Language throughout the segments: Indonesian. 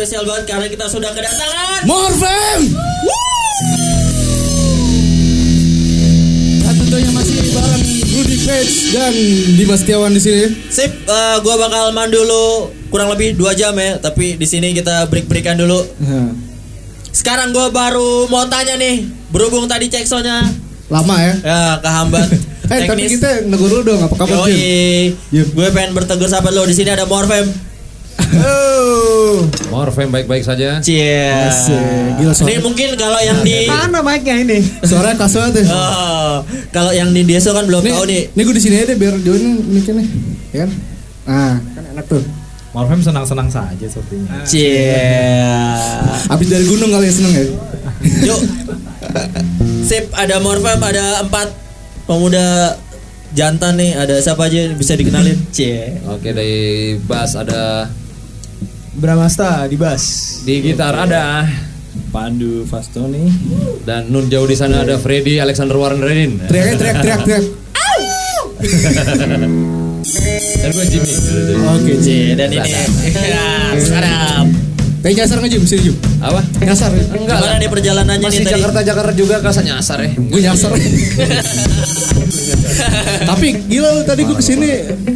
spesial banget karena kita sudah kedatangan Morfem. Dan tentunya masih bareng Rudy Page dan Dimas Setiawan di sini. Sip, eh, gua bakal man dulu kurang lebih 2 jam ya, tapi di sini kita break-breakan dulu. Nah, Sekarang gua baru mau tanya nih, berhubung tadi cek soalnya lama ya. ya kehambat Eh tapi teknis. kita negur dulu dong apa kabar Jim? Jim. gue pengen bertegur sahabat lo di sini ada Morfem. Morfem baik-baik saja. Cie. Gila Ini suara. mungkin kalau yang di Mana mic-nya ini? Suaranya khas banget ya. Oh, kalau yang di Deso kan belum Nih, tahu nih. nih gue di sini aja deh biar join mic nih. Ya kan? Nah, kan enak tuh. Morfem senang-senang saja sepertinya. Cie. Habis dari gunung kali ya seneng ya. Yuk. Sip, ada Morfem, ada empat pemuda jantan nih. Ada siapa aja bisa dikenalin? Cie. Oke dari bass ada Bramasta di bass. di gitar ada Pandu Fastoni. dan nun jauh di sana ada Freddy Alexander Warren Redin Teriak teriak teriak teriak. dan gue Jimmy. Oke, Cie, dan ini. Ya, Kayak nyasar nggak Jim? Sini Jim. Apa? Nyasar. ya? Enggak Gimana nih perjalanannya Masih nih tadi? Jakarta Jakarta juga kerasa nyasar ya. Gue nyasar. Tapi gila lu tadi gue ke sini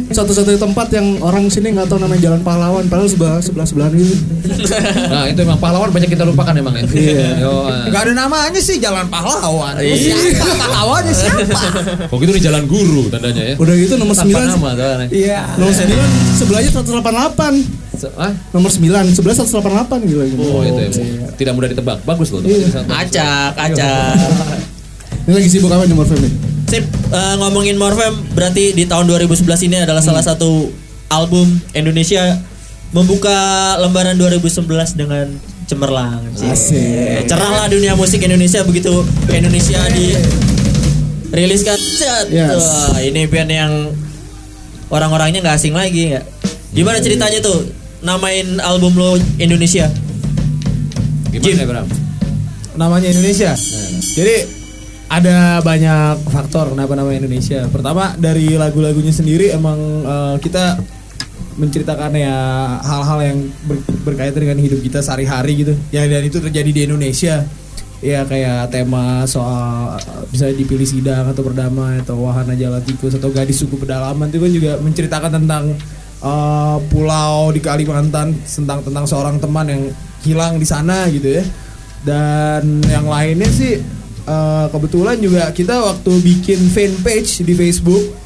satu-satunya tempat yang orang sini nggak tahu namanya Jalan Pahlawan padahal sebelah sebelah sebelahan gitu. Nah itu emang pahlawan banyak kita lupakan emang ya. Iya. Gak ada namanya sih Jalan Pahlawan. Iya. Siapa pahlawannya siapa? Kok gitu nih jalan guru tandanya ya. Udah gitu nomor Tanpa 9 nama tuh aneh. Iya. Nomor 9 sebelahnya 188. Ah? Nomor 9 sebelah 188 gila gitu. Oh itu ya. Tidak mudah ditebak. Bagus loh. Iya. Acak, acak. Ini lagi sibuk apa nih Morfem nih? Sip, eh, ngomongin Morfem berarti di tahun 2011 ini adalah salah satu album Indonesia membuka lembaran 2011 dengan cemerlang. Asik. Cerahlah dunia musik Indonesia begitu Indonesia di riliskan. Yes. Wah, ini band yang orang-orangnya nggak asing lagi nggak. Gimana ceritanya tuh namain album lo Indonesia? Gimana Jim. ya Bram? Namanya Indonesia. Jadi ada banyak faktor kenapa nama Indonesia. Pertama dari lagu-lagunya sendiri emang eh, kita menceritakan ya hal-hal yang ber- berkaitan dengan hidup kita sehari-hari gitu. Ya dan itu terjadi di Indonesia. Ya kayak tema soal eh, bisa dipilih sidang atau berdamai atau wahana jalan tikus atau gadis suku pedalaman itu kan juga menceritakan tentang eh, pulau di Kalimantan tentang tentang seorang teman yang hilang di sana gitu ya. Dan yang lainnya sih eh, kebetulan juga kita waktu bikin fanpage di Facebook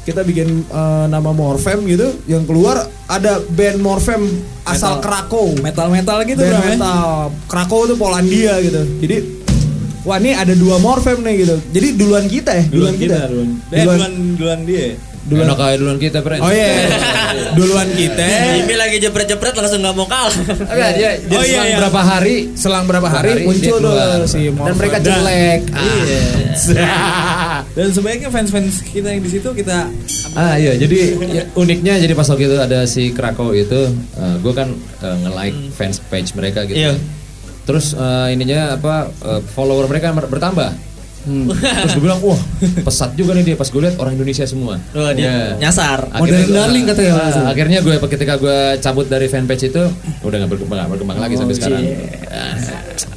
kita bikin eh, nama Morfem gitu yang keluar ada band Morfem asal Krakow. Metal-metal gitu band bro ya? metal. Krakow itu Polandia gitu. Jadi wah ini ada dua Morfem nih gitu. Jadi duluan kita ya duluan kita duluan. Eh, Duluan- duluan duluan dia duluan. Enak aja duluan kita, Bren. oh iya duluan kita. Ini lagi jepret-jepret langsung nggak mau kalah. Enggak, dia, dia Oh, iya, selang iya. berapa hari? Selang berapa hari, Hari? muncul tuh si dan mereka jelek. dan sebaiknya fans-fans kita yang di situ kita Ah iya, jadi ya, uniknya jadi pas waktu itu ada si Krakow itu, gue kan eh, nge-like fans page mereka gitu. Iya. Terus eh, ininya apa eh, follower mereka mer- bertambah. Terus gue bilang, wah pesat juga nih dia pas gue lihat orang Indonesia semua. Wah, dia Ya. nyasar. Modern darling katanya ah, langsung. akhirnya gue ketika gue cabut dari fanpage itu udah nggak berkembang, nggak berkembang lagi sampai sekarang. Ah,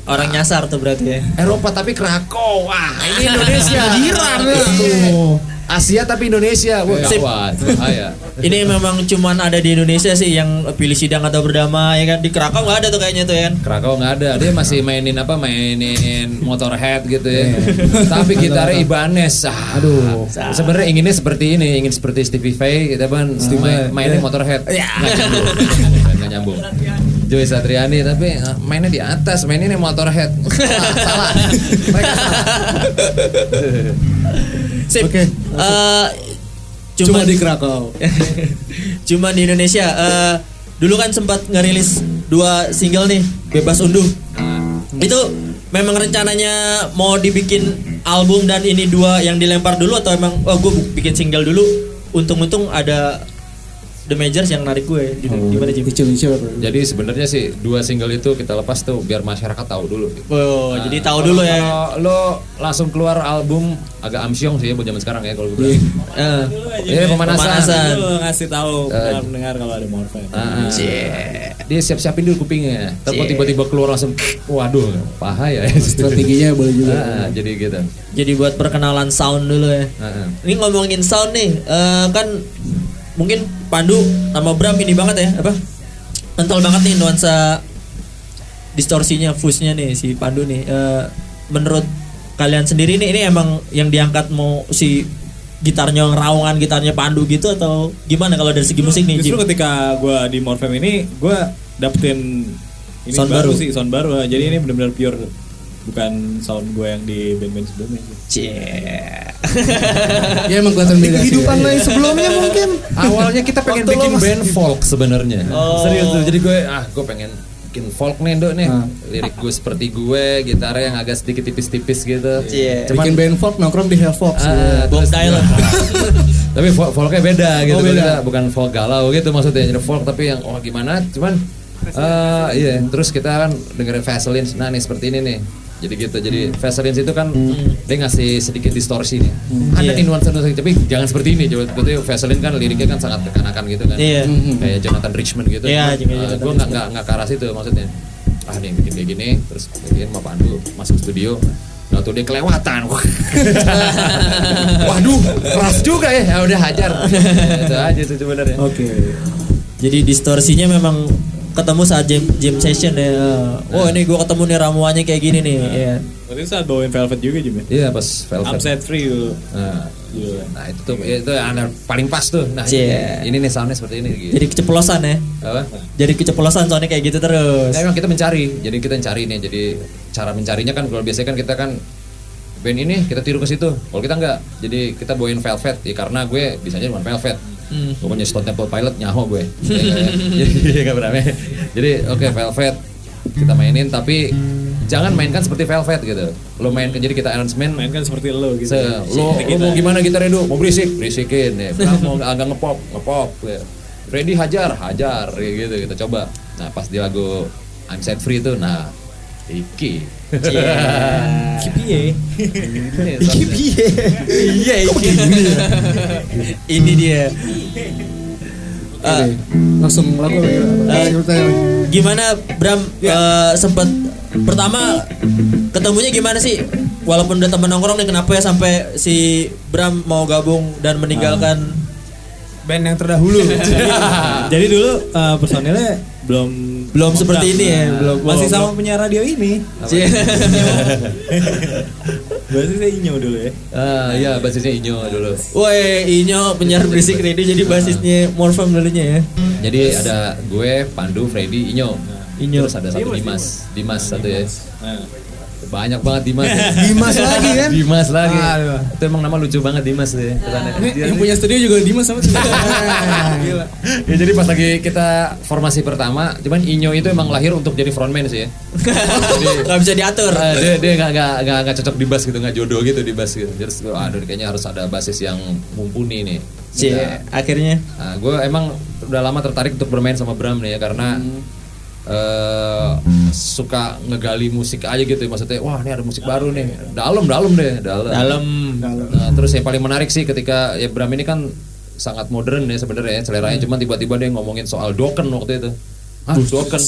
Orang nyasar tuh berarti ya. Eropa tapi Krakow, wah ini Indonesia. Jiran ya. Asia tapi Indonesia, wah Sip. gawat. Bahaya. Ini memang cuman ada di Indonesia sih yang pilih sidang atau berdamai ya kan. Di Krakow nggak ada tuh kayaknya tuh ya kan. Krakow nggak ada, dia masih mainin apa, mainin Motorhead gitu ya. Tapi gitarnya Ibanez, ah, Aduh. Sebenarnya inginnya seperti ini, ingin seperti Stevie Vai, kita kan main, mainin Motorhead, nggak nyambung, nggak nyambung. Joy Satriani, tapi ah, mainnya di atas, mainnya Motorhead, salah, salah. Mereka salah. Sip. Oke, Eh, Cuma cuman di Krakow. Cuma di Indonesia. Eh, dulu kan sempat ngerilis dua single nih, Bebas Unduh. Itu memang rencananya mau dibikin album dan ini dua yang dilempar dulu atau emang oh gue bikin single dulu. Untung-untung ada The Majors yang narik gue. Gimana Jim? Icil-icil. Jadi sebenarnya sih dua single itu kita lepas tuh biar masyarakat tahu dulu. Oh, Nah, jadi tahu dulu ya. Kalau lo langsung keluar album agak amsyong sih ya buat zaman sekarang ya kalau gue bilang. Eh, Iya pemanasan. Pemanasan. Lu ngasih tahu Eh, pendengar kalau ada Morphin. Ah, Dia siap-siapin dulu kupingnya. Tapi tiba-tiba keluar langsung, waduh, bahaya ya. Strateginya boleh juga. Ah, jadi gitu. jadi buat perkenalan sound dulu ya. Ah. Ini ngomongin sound nih, eh, kan mungkin Pandu sama Bram ini banget ya, apa? Kental banget nih nuansa distorsinya, fuzz-nya nih si Pandu nih. Eh, menurut kalian sendiri nih ini emang yang diangkat mau si gitarnya ngeraungan gitarnya Pandu gitu atau gimana kalau dari segi musik nih Justru Jim? ketika gue di Morphem ini gue dapetin ini Sound baru, baru. sih sound baru. Jadi ini benar-benar pure bukan sound gue yang di band-band sebelumnya. Cie. Ya emang kelihatan beda. Kehidupan lo yang sebelumnya mungkin. Awalnya kita pengen Waktu bikin band folk sebenarnya. Oh. Serius tuh. Jadi gue ah gue pengen bikin folk nih Dok nih. Ah. Lirik gue seperti gue, gitarnya yang agak sedikit tipis-tipis gitu. Cie. Cuman Bikin band folk nongkrong di Hellfox. Ah, Bob Dylan. tapi folk, folknya beda gitu Oh, beda. Kita bukan folk galau gitu maksudnya jadi folk tapi yang oh gimana cuman eh iya terus kita kan dengerin Vaseline nah nih seperti ini nih jadi gitu jadi Vaseline itu kan dia ngasih sedikit distorsi nih ada Iya. nih nuansa nuansa tapi jangan seperti ini coba berarti Vaseline kan liriknya kan sangat kekanakan gitu kan. Iya. kayak Jonathan Richman gitu. Eh, Jonathan gue nggak nggak nggak ke arah situ maksudnya. Ah nih bikin kayak gini terus bikin sama Pandu masuk studio. Nah tuh dia kelewatan. Waduh keras juga ya. Ya udah hajar. Itu aja tuh sebenarnya. Oke. Jadi distorsinya memang ketemu saat jam jam session ya. Oh ini gua ketemu nih ramuannya kayak gini nih. Iya. Waktu itu saat bawain Velvet juga Jim ya? Iya pas Velvet Upset Free dulu. Nah, Gila. nah itu tuh itu yang paling pas tuh Nah Cie. ini, ini nih soundnya seperti ini gitu. Jadi keceplosan ya. Apa? Jadi keceplosan soalnya kayak gitu terus. Nah, emang kita mencari, jadi kita mencari nih. Jadi cara mencarinya kan kalau biasanya kan kita kan band ini kita tiru ke situ. Kalau kita enggak, jadi kita bawain Velvet ya karena gue bisanya cuma Velvet. Hmm. Gue punya Stone Temple Pilot nyaho gue. Ya, ya. jadi nggak berani. Jadi oke Velvet kita mainin tapi jangan mainkan seperti Velvet gitu. Lo main jadi kita arrangement Main kan seperti lo gitu. Se, lo, lo mau gimana gitarnya Edo? Mau berisik? Berisikin ya. Mau agak ngepop, ngepop ya. Ready hajar, hajar ya gitu kita coba. Nah pas di lagu I'm Set Free itu, nah Iki. Kipiye. Iki Iya iki. Ini dia. Langsung lagu apa ya? Eh, Ceritanya. Gimana Bram eh, sempet pertama ketemunya gimana sih? Walaupun udah temen nongkrong nih kenapa ya sampai si Bram mau gabung dan meninggalkan Band yang terdahulu. Jadi dulu eh, personilnya belum belum seperti ini ya, belum masih belum- sama penyiar radio ini. Saya Inyo dulu ya. Ah iya basisnya Inyo dulu. Woi, Inyo penyiar berisik radio jadi basisnya Morfem dulunya ya. Jadi ada gue, Pandu, Freddy, Inyo. Inyo. Terus ada satu Dimas, Dimas satu ya. Banyak banget Dimas. ya. Dimas lagi kan? Dimas lagi. Aduh. Itu emang nama lucu banget Dimas deh. Ini yang punya studio juga Dimas sama Gila. ya jadi pas lagi kita formasi pertama, cuman Inyo itu emang lahir untuk jadi frontman sih ya. Jadi Gak bisa diatur. eh, dia dia nggak nggak nggak nggak cocok di bass gitu, nggak jodoh gitu di bass gitu. Terus gue, aduh kayaknya harus ada basis yang mumpuni nih. Cie, akhirnya Nah, gue emang udah lama tertarik untuk bermain sama Bram nih ya karena eh, suka ngegali musik aja gitu maksudnya wah ini ada musik baru nih. Dalam dalam deh dalam. Dalam. Nah, terus yang paling menarik sih ketika ya Bram ini kan sangat modern ya sebenarnya ya, seleranya. Cuman tiba-tiba dia ngomongin soal doken waktu itu. Hah, doken?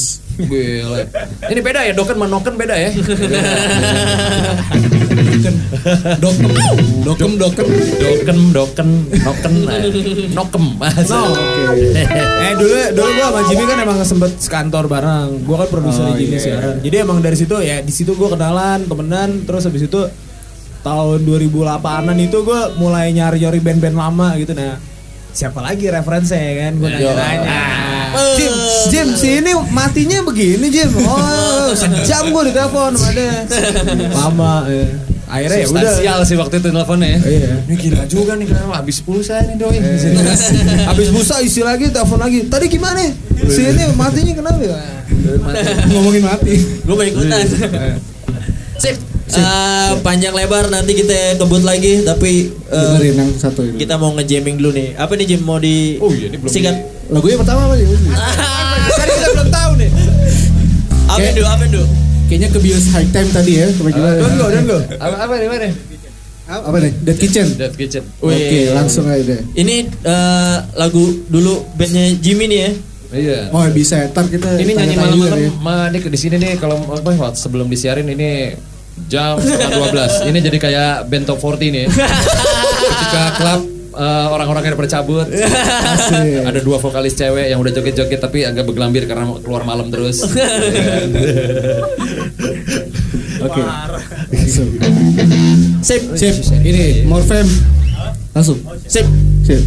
Gila. Ini beda ya, doken sama noken beda ya? Dokem. Dokem dokem. doken, doken, noken, nah, nokem. No, oke. eh dulu dulu gua sama Jimmy kan emang sempet sekantor bareng. Gua kan produser Oh, Jimmy iya. siaran. Jadi emang dari situ ya di situ gua kenalan, temenan, terus habis itu tahun 2008-an itu gua mulai nyari-nyari band-band lama gitu nah. Siapa lagi referensinya ya kan? Gua nanya-nanya. Jim, Jim, si ini matinya begini Jim. Oh, sejam gua ditelepon dia. Lama ya. Akhirnya ya udah. Sih waktu itu nelfonnya ya. Iya. Ini gila juga nih kenapa habis pulsa nih doi. Habis busa isi lagi telepon lagi. Tadi gimana? Si ini matinya kenapa ya? Ngomongin mati. gue mau ikutan. Sip. Eh, panjang lebar nanti kita kebut lagi tapi eh, Dengerin yang satu ini. kita mau ngejamming dulu nih. Apa nih Jim mau di Oh iya, ini belum singkat di- Lagunya pertama apa sih? Tadi kita belum tahu nih. Apa itu? Apa itu? Kayaknya ke bios high time tadi ya. Coba coba. Don't go, don't go. Apa apa mana? Apa nih? Dead Kitchen. Dead Kitchen. Oke, langsung aja deh. Ini eh, lagu dulu bandnya Jimmy nih ya. Iya. Oh bisa ntar kita Ini nyanyi malam-malam ya. ma, nih di sini nih kalau apa waktu sebelum disiarin ini jam setengah 12. Ini jadi kayak band top 40 nih. Ketika klub eh, orang-orangnya udah pada cabut. Asik. Ada dua vokalis cewek yang udah joget-joget tapi agak bergelambir karena mau keluar malam terus. Oke. Sip. Sip. Ini Morfem. Langsung. Sip. Sip.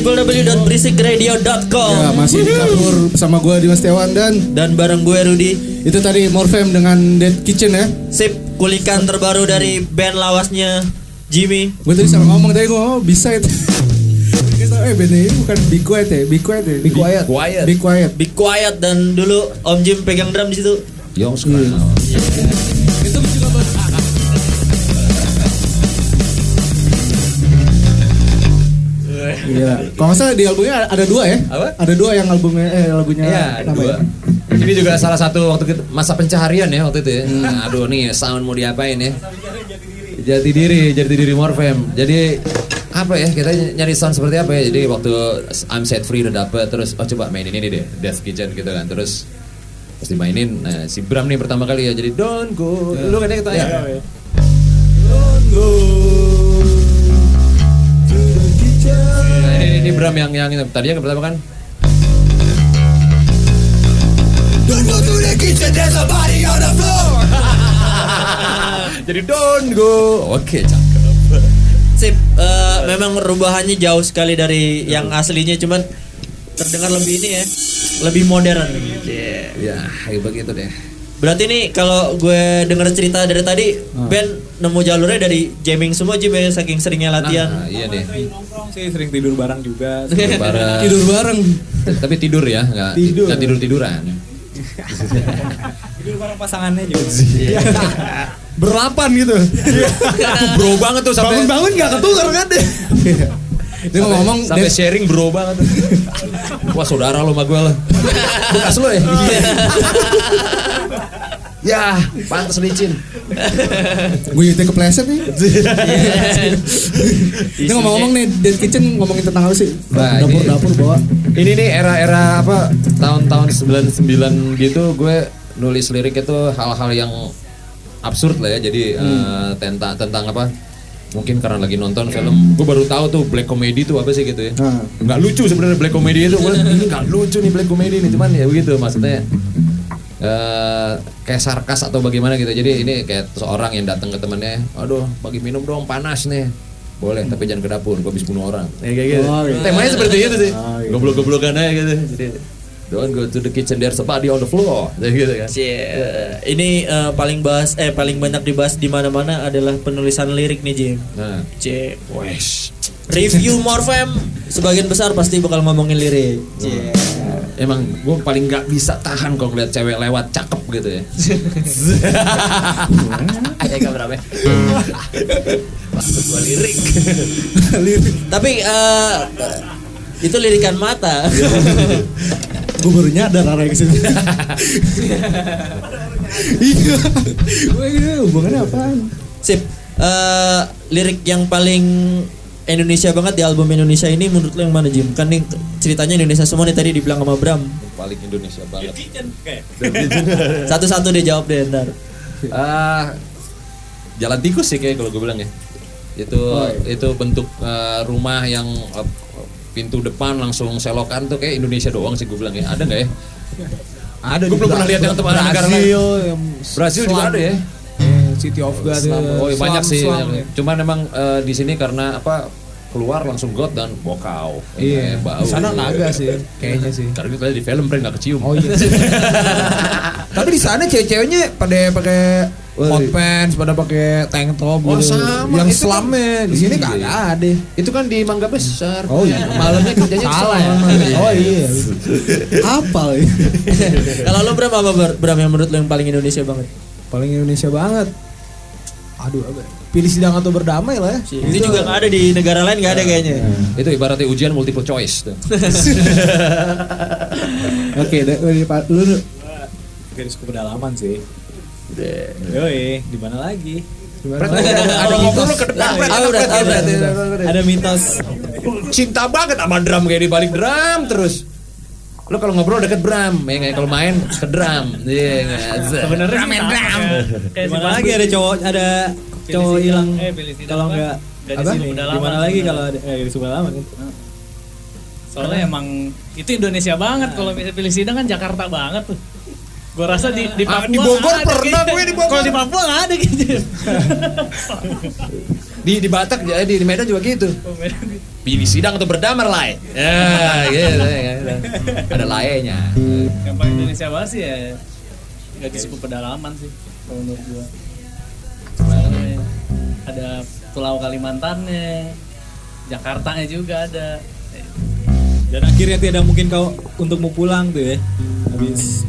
www.berisikradio.com Ya, masih di kapur bersama gue Dimas Setiawan dan dan bareng gue Rudi. itu tadi Morfem dengan Dead Kitchen ya. Sip, kulikan terbaru dari band lawasnya Jimmy. Gue tadi salah ngomong tadi gue ngomong bisa itu. eh band ini bukan Be Quiet ya, Be Quiet ya, Be Quiet. Quiet. Be Quiet. Be quiet dan dulu Om Jim pegang drum di situ. Yang sekarang. Iya. Kalau nggak salah di albumnya ada dua ya? Apa? Ada dua yang albumnya eh lagunya Iya, apa dua. ya? Ini juga salah satu waktu kita, masa pencaharian ya waktu itu ya. Nah, aduh nih sound mau diapain ya? Jati diri, jati diri Morfem. Jadi apa ya kita nyari sound seperti apa ya? Jadi waktu I'm Set Free udah dapet terus oh coba mainin ini deh Death Kitchen gitu kan terus pas dimainin nah, si Bram nih pertama kali ya jadi Don't Go lu kan kita ya ini, Bram yang yang tadi yang pertama kan? Jadi don't go. Oke cakep. Sip, eh, memang perubahannya jauh sekali dari yang aslinya cuman terdengar lebih ini ya, lebih modern. Yeah. ya kayak begitu deh Berarti nih kalau gue denger cerita dari tadi Ah. Ben nemu jalurnya dari jamming semua Jim ya saking seringnya latihan. Nah, iya deh. Sering nongkrong sih, sering tidur bareng juga. Tidur bareng. Tidur bareng. Tapi tidur ya, nggak Tidur. nggak tidur tiduran. tidur bareng pasangannya juga. Berlapan gitu. Tuh bro banget tuh sampai Bangun-bangun gak ketukar kan deh. Dia ngomong sampai sharing bro banget tuh. Wah saudara lo sama gue lah. Bekas lo ya. ya, pantas licin. gue itu kepleset nih. Ini ngomong-ngomong nih Dead Kitchen ngomongin tentang apa sih? Nah, Dapur-dapur bawa. Ini nih era-era apa tahun-tahun 99 gitu gue nulis lirik itu hal-hal yang absurd lah ya. Jadi eh, tentang tentang apa? Mungkin karena lagi nonton film, gue baru tahu tuh black comedy itu apa sih gitu ya. Nah. Nggak lucu sebenarnya black comedy itu. Gue ini nggak lucu nih black comedy ini, cuman ya begitu maksudnya. Eh kayak sarkas atau bagaimana gitu. Jadi ini kayak seorang yang datang ke temennya, aduh bagi minum dong panas nih. Boleh, tapi jangan ke dapur, gue habis bunuh orang. Ya, kayak gitu. Oh, iya. Temanya seperti itu sih. Oh, iya. Goblok-goblokan aja gitu. Jadi don't go to the kitchen there's a body on the floor. Gitu kan. Ini eh, paling bahas eh paling banyak dibahas di mana-mana adalah penulisan lirik nih Jim. Nah, Cie. wesh. Review Morfem sebagian besar pasti bakal ngomongin lirik. Cie. Emang gue paling nggak bisa tahan kalau ngeliat cewek lewat cakep gitu ya. Ayo gak berapa. Maksud gue lirik. Tapi eh, itu lirikan mata. Gue baru nyadar arah ke sini. Iya. Gue ini hubungannya apaan? Sip. Eh, lirik yang paling Indonesia banget di album Indonesia ini menurut lo yang mana Jim? Kan nih ceritanya Indonesia semua nih tadi dibilang sama Bram. paling Indonesia banget. Kayak Satu-satu deh jawab deh ntar. Ah, jalan tikus sih kayak kalau gue bilang ya. Itu itu bentuk eh, rumah yang eh, pintu depan langsung selokan tuh kayak Indonesia doang sih gue bilang ya. Ada nggak ya? Ada Gue belum pernah lihat yang tempat negara lain. Brazil, yang Brazil juga ada ya. Eh, City of God. Ya. Oh iya, banyak sih. Banyak. ya. Cuman emang eh, di sini karena apa keluar langsung got dan bokau. Iya, Eh, bau. di sana kagak sih, kayaknya sih. Karena kita di film prank nggak kecium. Oh iya. Tapi di sana cewek-ceweknya pada pakai hot pants, pada pakai tank top Oh, gitu. sama. Yang Itu kan- slamnya di sini Iya. kagak ada. Itu kan di Mangga Besar. Oh iya. Malamnya kerjanya Salah ya. sana. Oh iya. Apa ya? Kalau lo Bram apa Bram yang menurut lo yang paling Indonesia banget? Paling Indonesia banget. Aduh, apa? ya? Pilih sidang atau berdamai lah ya. Itu juga nggak ada di negara lain nggak ada kayaknya. Itu ibaratnya ujian multiple choice tuh. Oke, da- dari Pak lu garis pedalaman sih. Yoi, di mana lagi? Gitu. udah. Ada mitos Cinta banget sama drum kayak di balik drum terus. Lo kalau ngobrol deket drum, ya nggak? kalau main ke drum. Iya, nggak? sebenarnya main drum. Di mana lagi ada cowok ada cowok hilang kalau nggak Apa? apa? Di mana lagi kalau ada eh, di pedalaman kan? Soalnya emang itu Indonesia banget kalau misalnya pilih sidang kan Jakarta banget tuh. Gua rasa di di Ah, Papua di Bogor pernah gitu. gue di Bogor. Kalau di Papua nggak ada gitu. Di di Batak jadi di Medan juga gitu. Pilih sidang atau berdamai lai. Ya, gitu. ya, gitu. Ada lainnya. Yang paling Indonesia banget sih ya gadis pedalaman sih kalau menurut gua. Soalnya ada Pulau Kalimantannya, Jakartanya juga ada. Dan akhirnya tidak mungkin kau untuk mau pulang tuh ya. Habis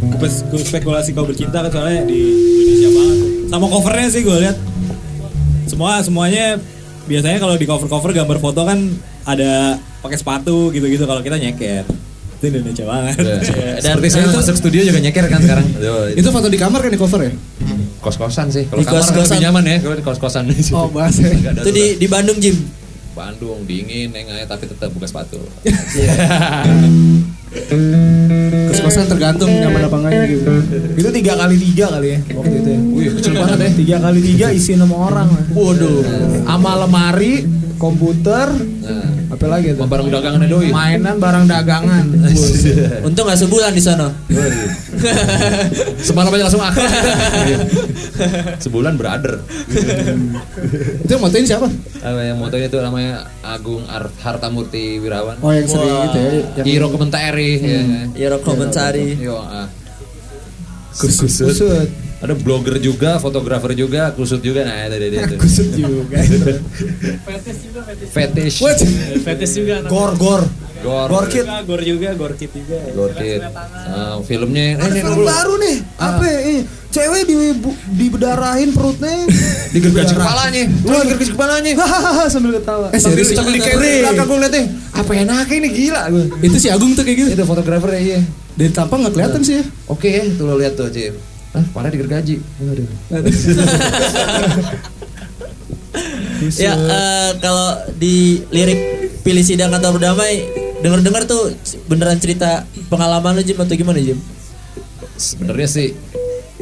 ku spekulasi kau bercinta kan soalnya di Indonesia banget. Sama covernya sih gue lihat. Semua semuanya biasanya kalau di cover-cover gambar foto kan ada pakai sepatu gitu-gitu kalau kita nyeker. Itu Indonesia banget. Dan Seperti saya masuk studio juga nyeker kan sekarang. itu foto di kamar kan di cover ya? kos-kosan sih. Kalau Di kamar kos-kosan. lebih nyaman ya, kalau di kos-kosan. Oh, bahasa. Nggak ada Itu di di Bandung Jim. Bandung dingin, enggak tapi tetap buka sepatu. Kos-kosan tergantung nyaman apa enggaknya gitu. Itu tiga kali tiga kali ya waktu itu ya. Wih, kecil banget ya. Tiga kali tiga isi enam orang. Waduh. Sama lemari, komputer, Nah, apa lagi tuh? sama barang dagangannya doi. Mainan barang dagangan. Untung nggak sebulan di sana. Semalam aja langsung akrab. Sebulan brother. Itu yang motoin siapa? Apa yang motonya itu namanya Agung Ar- Hartamurti Wirawan. Oh, yang sering gitu ya. Yang Hero komentari ya. kan? Ya komentari. Yo, ah. kusut. Kusut. Ada blogger juga, fotografer juga, kusut juga. Nah, itu dia dia tuh. Kusut juga. Fetis juga, fetis. Fetish. What? Fetis juga. Gor gor. Gor. Gor kid. Juga, gor juga, gor kit juga. Gorkit. Ah, filmnya Ada ini film baru nih. Apa? Eh, cewek di dibedarahin perutnya. Digergaji kepalanya. Lu digergaji kepalanya. Hahaha sambil ketawa. Eh, Sambil serius? sambil di Serius? kamera belakang gue ngeliatnya. Apa enaknya ini gila gue. Itu si Agung tuh kayak gitu. Itu fotografer ya. iya. Dari tampang nggak kelihatan sih ya. Oke ya, tuh lo lihat tuh, Cip. Ah, parah digergaji. Waduh. Ya eh, kalau di lirik pilih sidang atau berdamai denger-dengar tuh beneran cerita pengalaman lu Jim atau gimana Jim? Sebenarnya sih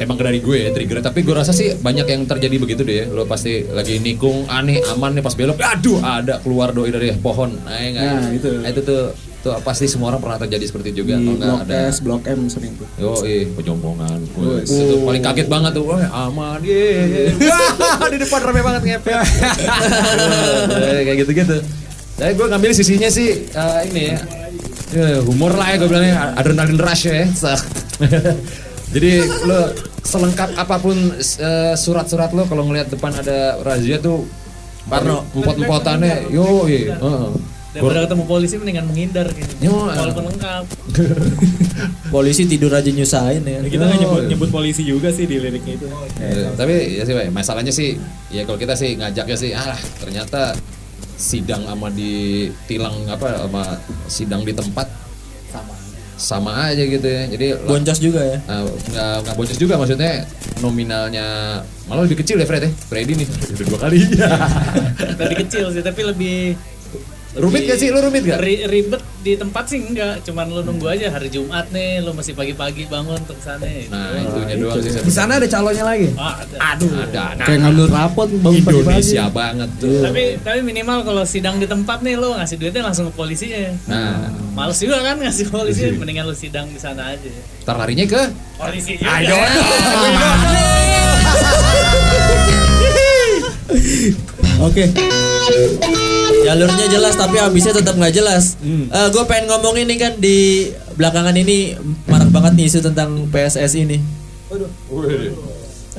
emang dari gue ya trigger tapi gue rasa sih banyak yang terjadi begitu deh ya. lo pasti lagi nikung aneh aman nih pas belok aduh ada keluar doi dari pohon nah, ya? Nah, itu. Nah, itu tuh tuh pasti semua orang pernah terjadi seperti juga Di blok ada S, blok M sering tuh. Yo, eh, penyombongan. Gue itu paling kaget banget tuh. Wah, aman. Ye. Wah, di depan rame banget ngepet. Kayak gitu-gitu. Saya gue ngambil sisinya sih eh, ini ya. Eh, humor lah ya gue bilangnya adrenalin rush ya. Jadi lo selengkap apa pun eh, surat-surat lo kalau ngelihat depan ada razia tuh Parno. empot-empotannya yo iya. heeh. Daripada ketemu polisi mendingan menghindar gitu. Yo, Walaupun lengkap. Polisi tidur aja nyusahin ya. Ya, kita nggak nyebut nyebut polisi juga sih di liriknya itu. Eh, tapi ya sih Pak, masalahnya sih ya kalau kita sih ngajaknya sih ah ternyata sidang sama di tilang apa sama sidang di tempat sama sama aja gitu ya jadi Boncos juga ya. eh, nggak nggak boncos juga maksudnya nominalnya malah lebih kecil ya Fred ya Freddy nih udah dua kali Tadi kecil sih, tapi lebih rumit gak sih lu rumit gak Ri- ribet di tempat sih enggak, cuman lu nunggu aja hari Jumat nih, lu masih pagi-pagi bangun untuk sana. gitu. nah itunya doang sih Di sana ada calonnya lagi. Ah, ada. aduh ada nah, Kayak ngambil rapot bangun pagi-pagi. Indonesia banget tuh Tapi tapi minimal kalau sidang di tempat nih lu ngasih duitnya langsung ke polisinya. nah Males juga kan ngasih polisi, mendingan lu sidang di sana aja. ntar larinya ke Polisi juga. ayo Oke. Jalurnya jelas tapi habisnya tetap nggak jelas. gue pengen ngomongin nih kan di belakangan ini marak banget nih isu tentang PSS ini.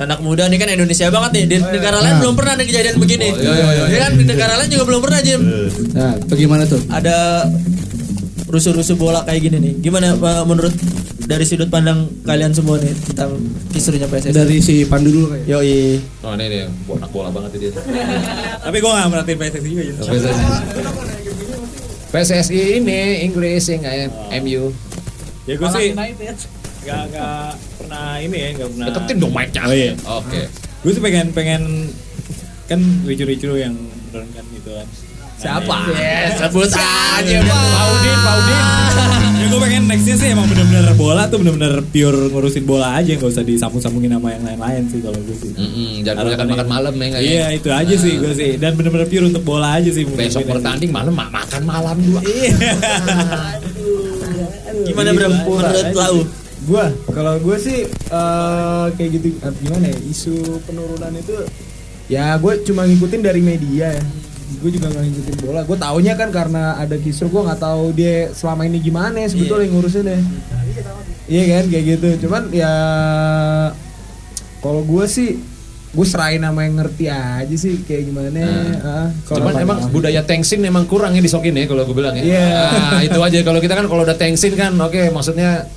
Anak muda nih kan Indonesia banget nih. Di negara lain belum pernah ada kejadian begini. Ya kan di negara lain juga belum pernah Jim. Nah, bagaimana tuh? Ada rusuh-rusuh bola kayak gini nih. Gimana Pak, menurut dari sudut pandang kalian semua nih tentang kisruhnya PSS? Dari si Pandu dulu kayak. Yoi. oh ini nih anak bola banget dia Tapi gue nggak merhatiin PSSI juga gitu. PSSI. PSSI ini Inggris yang kayak MU. Ya gue Malang sih United. nggak nggak pernah ini ya nggak pernah. Deketin dong mic-nya. Oh iya. Oke. Gue sih pengen pengen kan ricu-ricu yang menurunkan gitu kan. Siapa? Sebut aja Paudin, Paudin. ya gue pengen nextnya sih emang bener-bener bola tuh bener-bener pure ngurusin bola aja nggak usah disambung-sambungin sama yang lain-lain sih kalau gue sih. Mm-mm, jangan kebanyakan makan malam ya ya? Iya itu aja sih gue sih dan bener-bener pure untuk bola aja sih. Besok bertanding malam ma- makan malam dua. Iya. Gimana Bram? Menurut Lau? Gua, kalau gue sih eh, kayak gitu eh, gimana ya isu penurunan itu ya gue cuma ngikutin dari media ya. Gue juga nggak ngikutin bola. Gue taunya kan karena ada kisru gue nggak tahu dia selama ini gimana ya sebetulnya ngurusin ya. Iya kan kayak gitu. Cuman ya kalau gue sih gue serahin sama yang ngerti aja sih kayak gimana. ah. Kalau Cuman emang budaya tengsin emang kurang ya di Sokin ya kalau gue bilang ya. Iya. Nah, itu aja kalau kita kan kalau udah tengsin kan oke maksudnya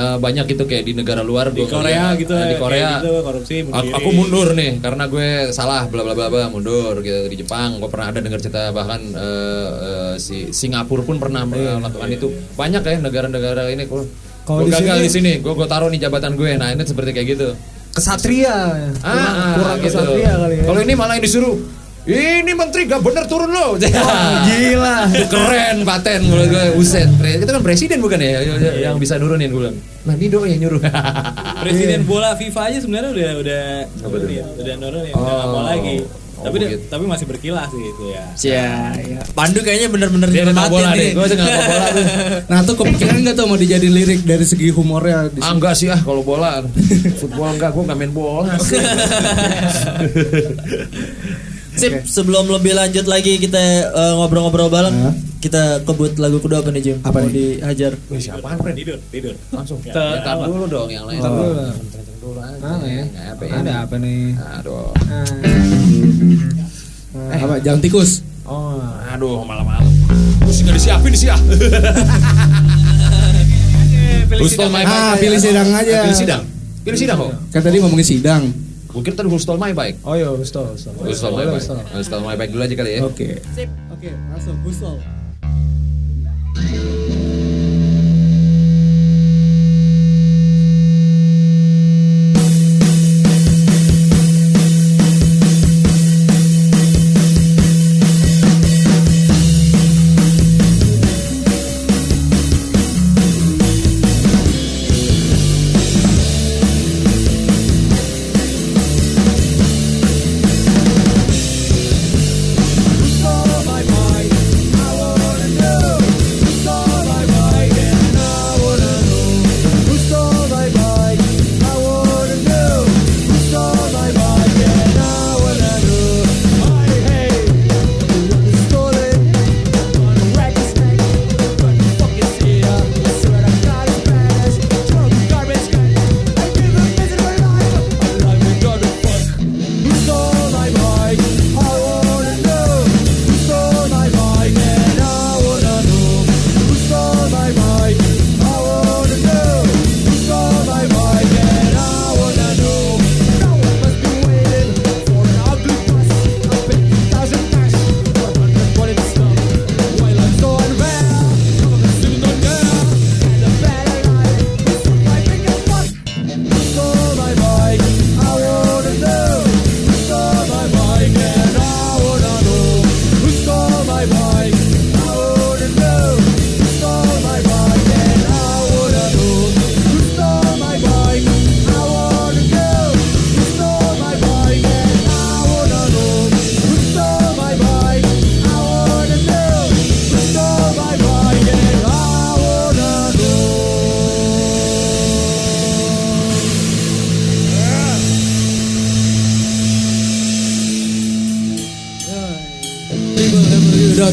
eh, banyak itu kayak di negara luar Di gua Korea ngeliat, gitu eh, di Korea. gitu, korupsi aku, aku mundur nih karena gue salah bla bla bla bla mundur gitu di Jepang. Gue pernah ada dengar cerita bahkan eh, eh, si Singapura pun pernah melakukan itu. Banyak ya negara-negara ini Kalau gue di gagal sini- di sini gue gue taruh nih jabatan gue. Nah ini seperti kayak gitu. Kesatria. Kurang, ah, kurang gitu. kesatria kali ya. kalau ini malah yang disuruh ini menteri gak bener turun lo gila. Itu keren paten menurut gue uset itu kan presiden bukan ya yang, bisa nurunin gue nah ini doi yang nyuruh Presiden bola FIFA aja sebenarnya udah udah nurunin, udah nurunin, udah nggak mau Oh. lagi. Oh, tapi begitu. tapi masih berkilah sih itu ya. Ya, ya. Pandu kayaknya bener-bener dia nggak bola nih. deh gue nggak mau bola tuh Nah tuh kepikiran nggak tuh mau dijadiin lirik dari segi humornya di ah enggak sih ah kalau bola football enggak gue nggak main bola Sip, sebelum lebih lanjut lagi kita eh, ngobrol-ngobrol bareng, Hah? kita kebut lagu kedua apa nih Jim? Apa Mau nih? dihajar? Wih, siapaan Fred Tidur, tidur. langsung ya, tar dulu dong yang lain Oh. dulu aja. Ah, ya. Apa ya? Ada apa nih? Aduh. Eh, apa? Jalan tikus. Oh, Aduh, malam-malam. Terus nggak disiapin sih ah. Ah, pilih sidang aja. Pilih sidang. Pilih sidang kok. Kan tadi ngomongin sidang. Mungkin tadi who stole my bike. oh yo, stol, stol. Who stole my bike? Who stole my bike dulu aja kali ya. Oke. Oke, langsung Gustol.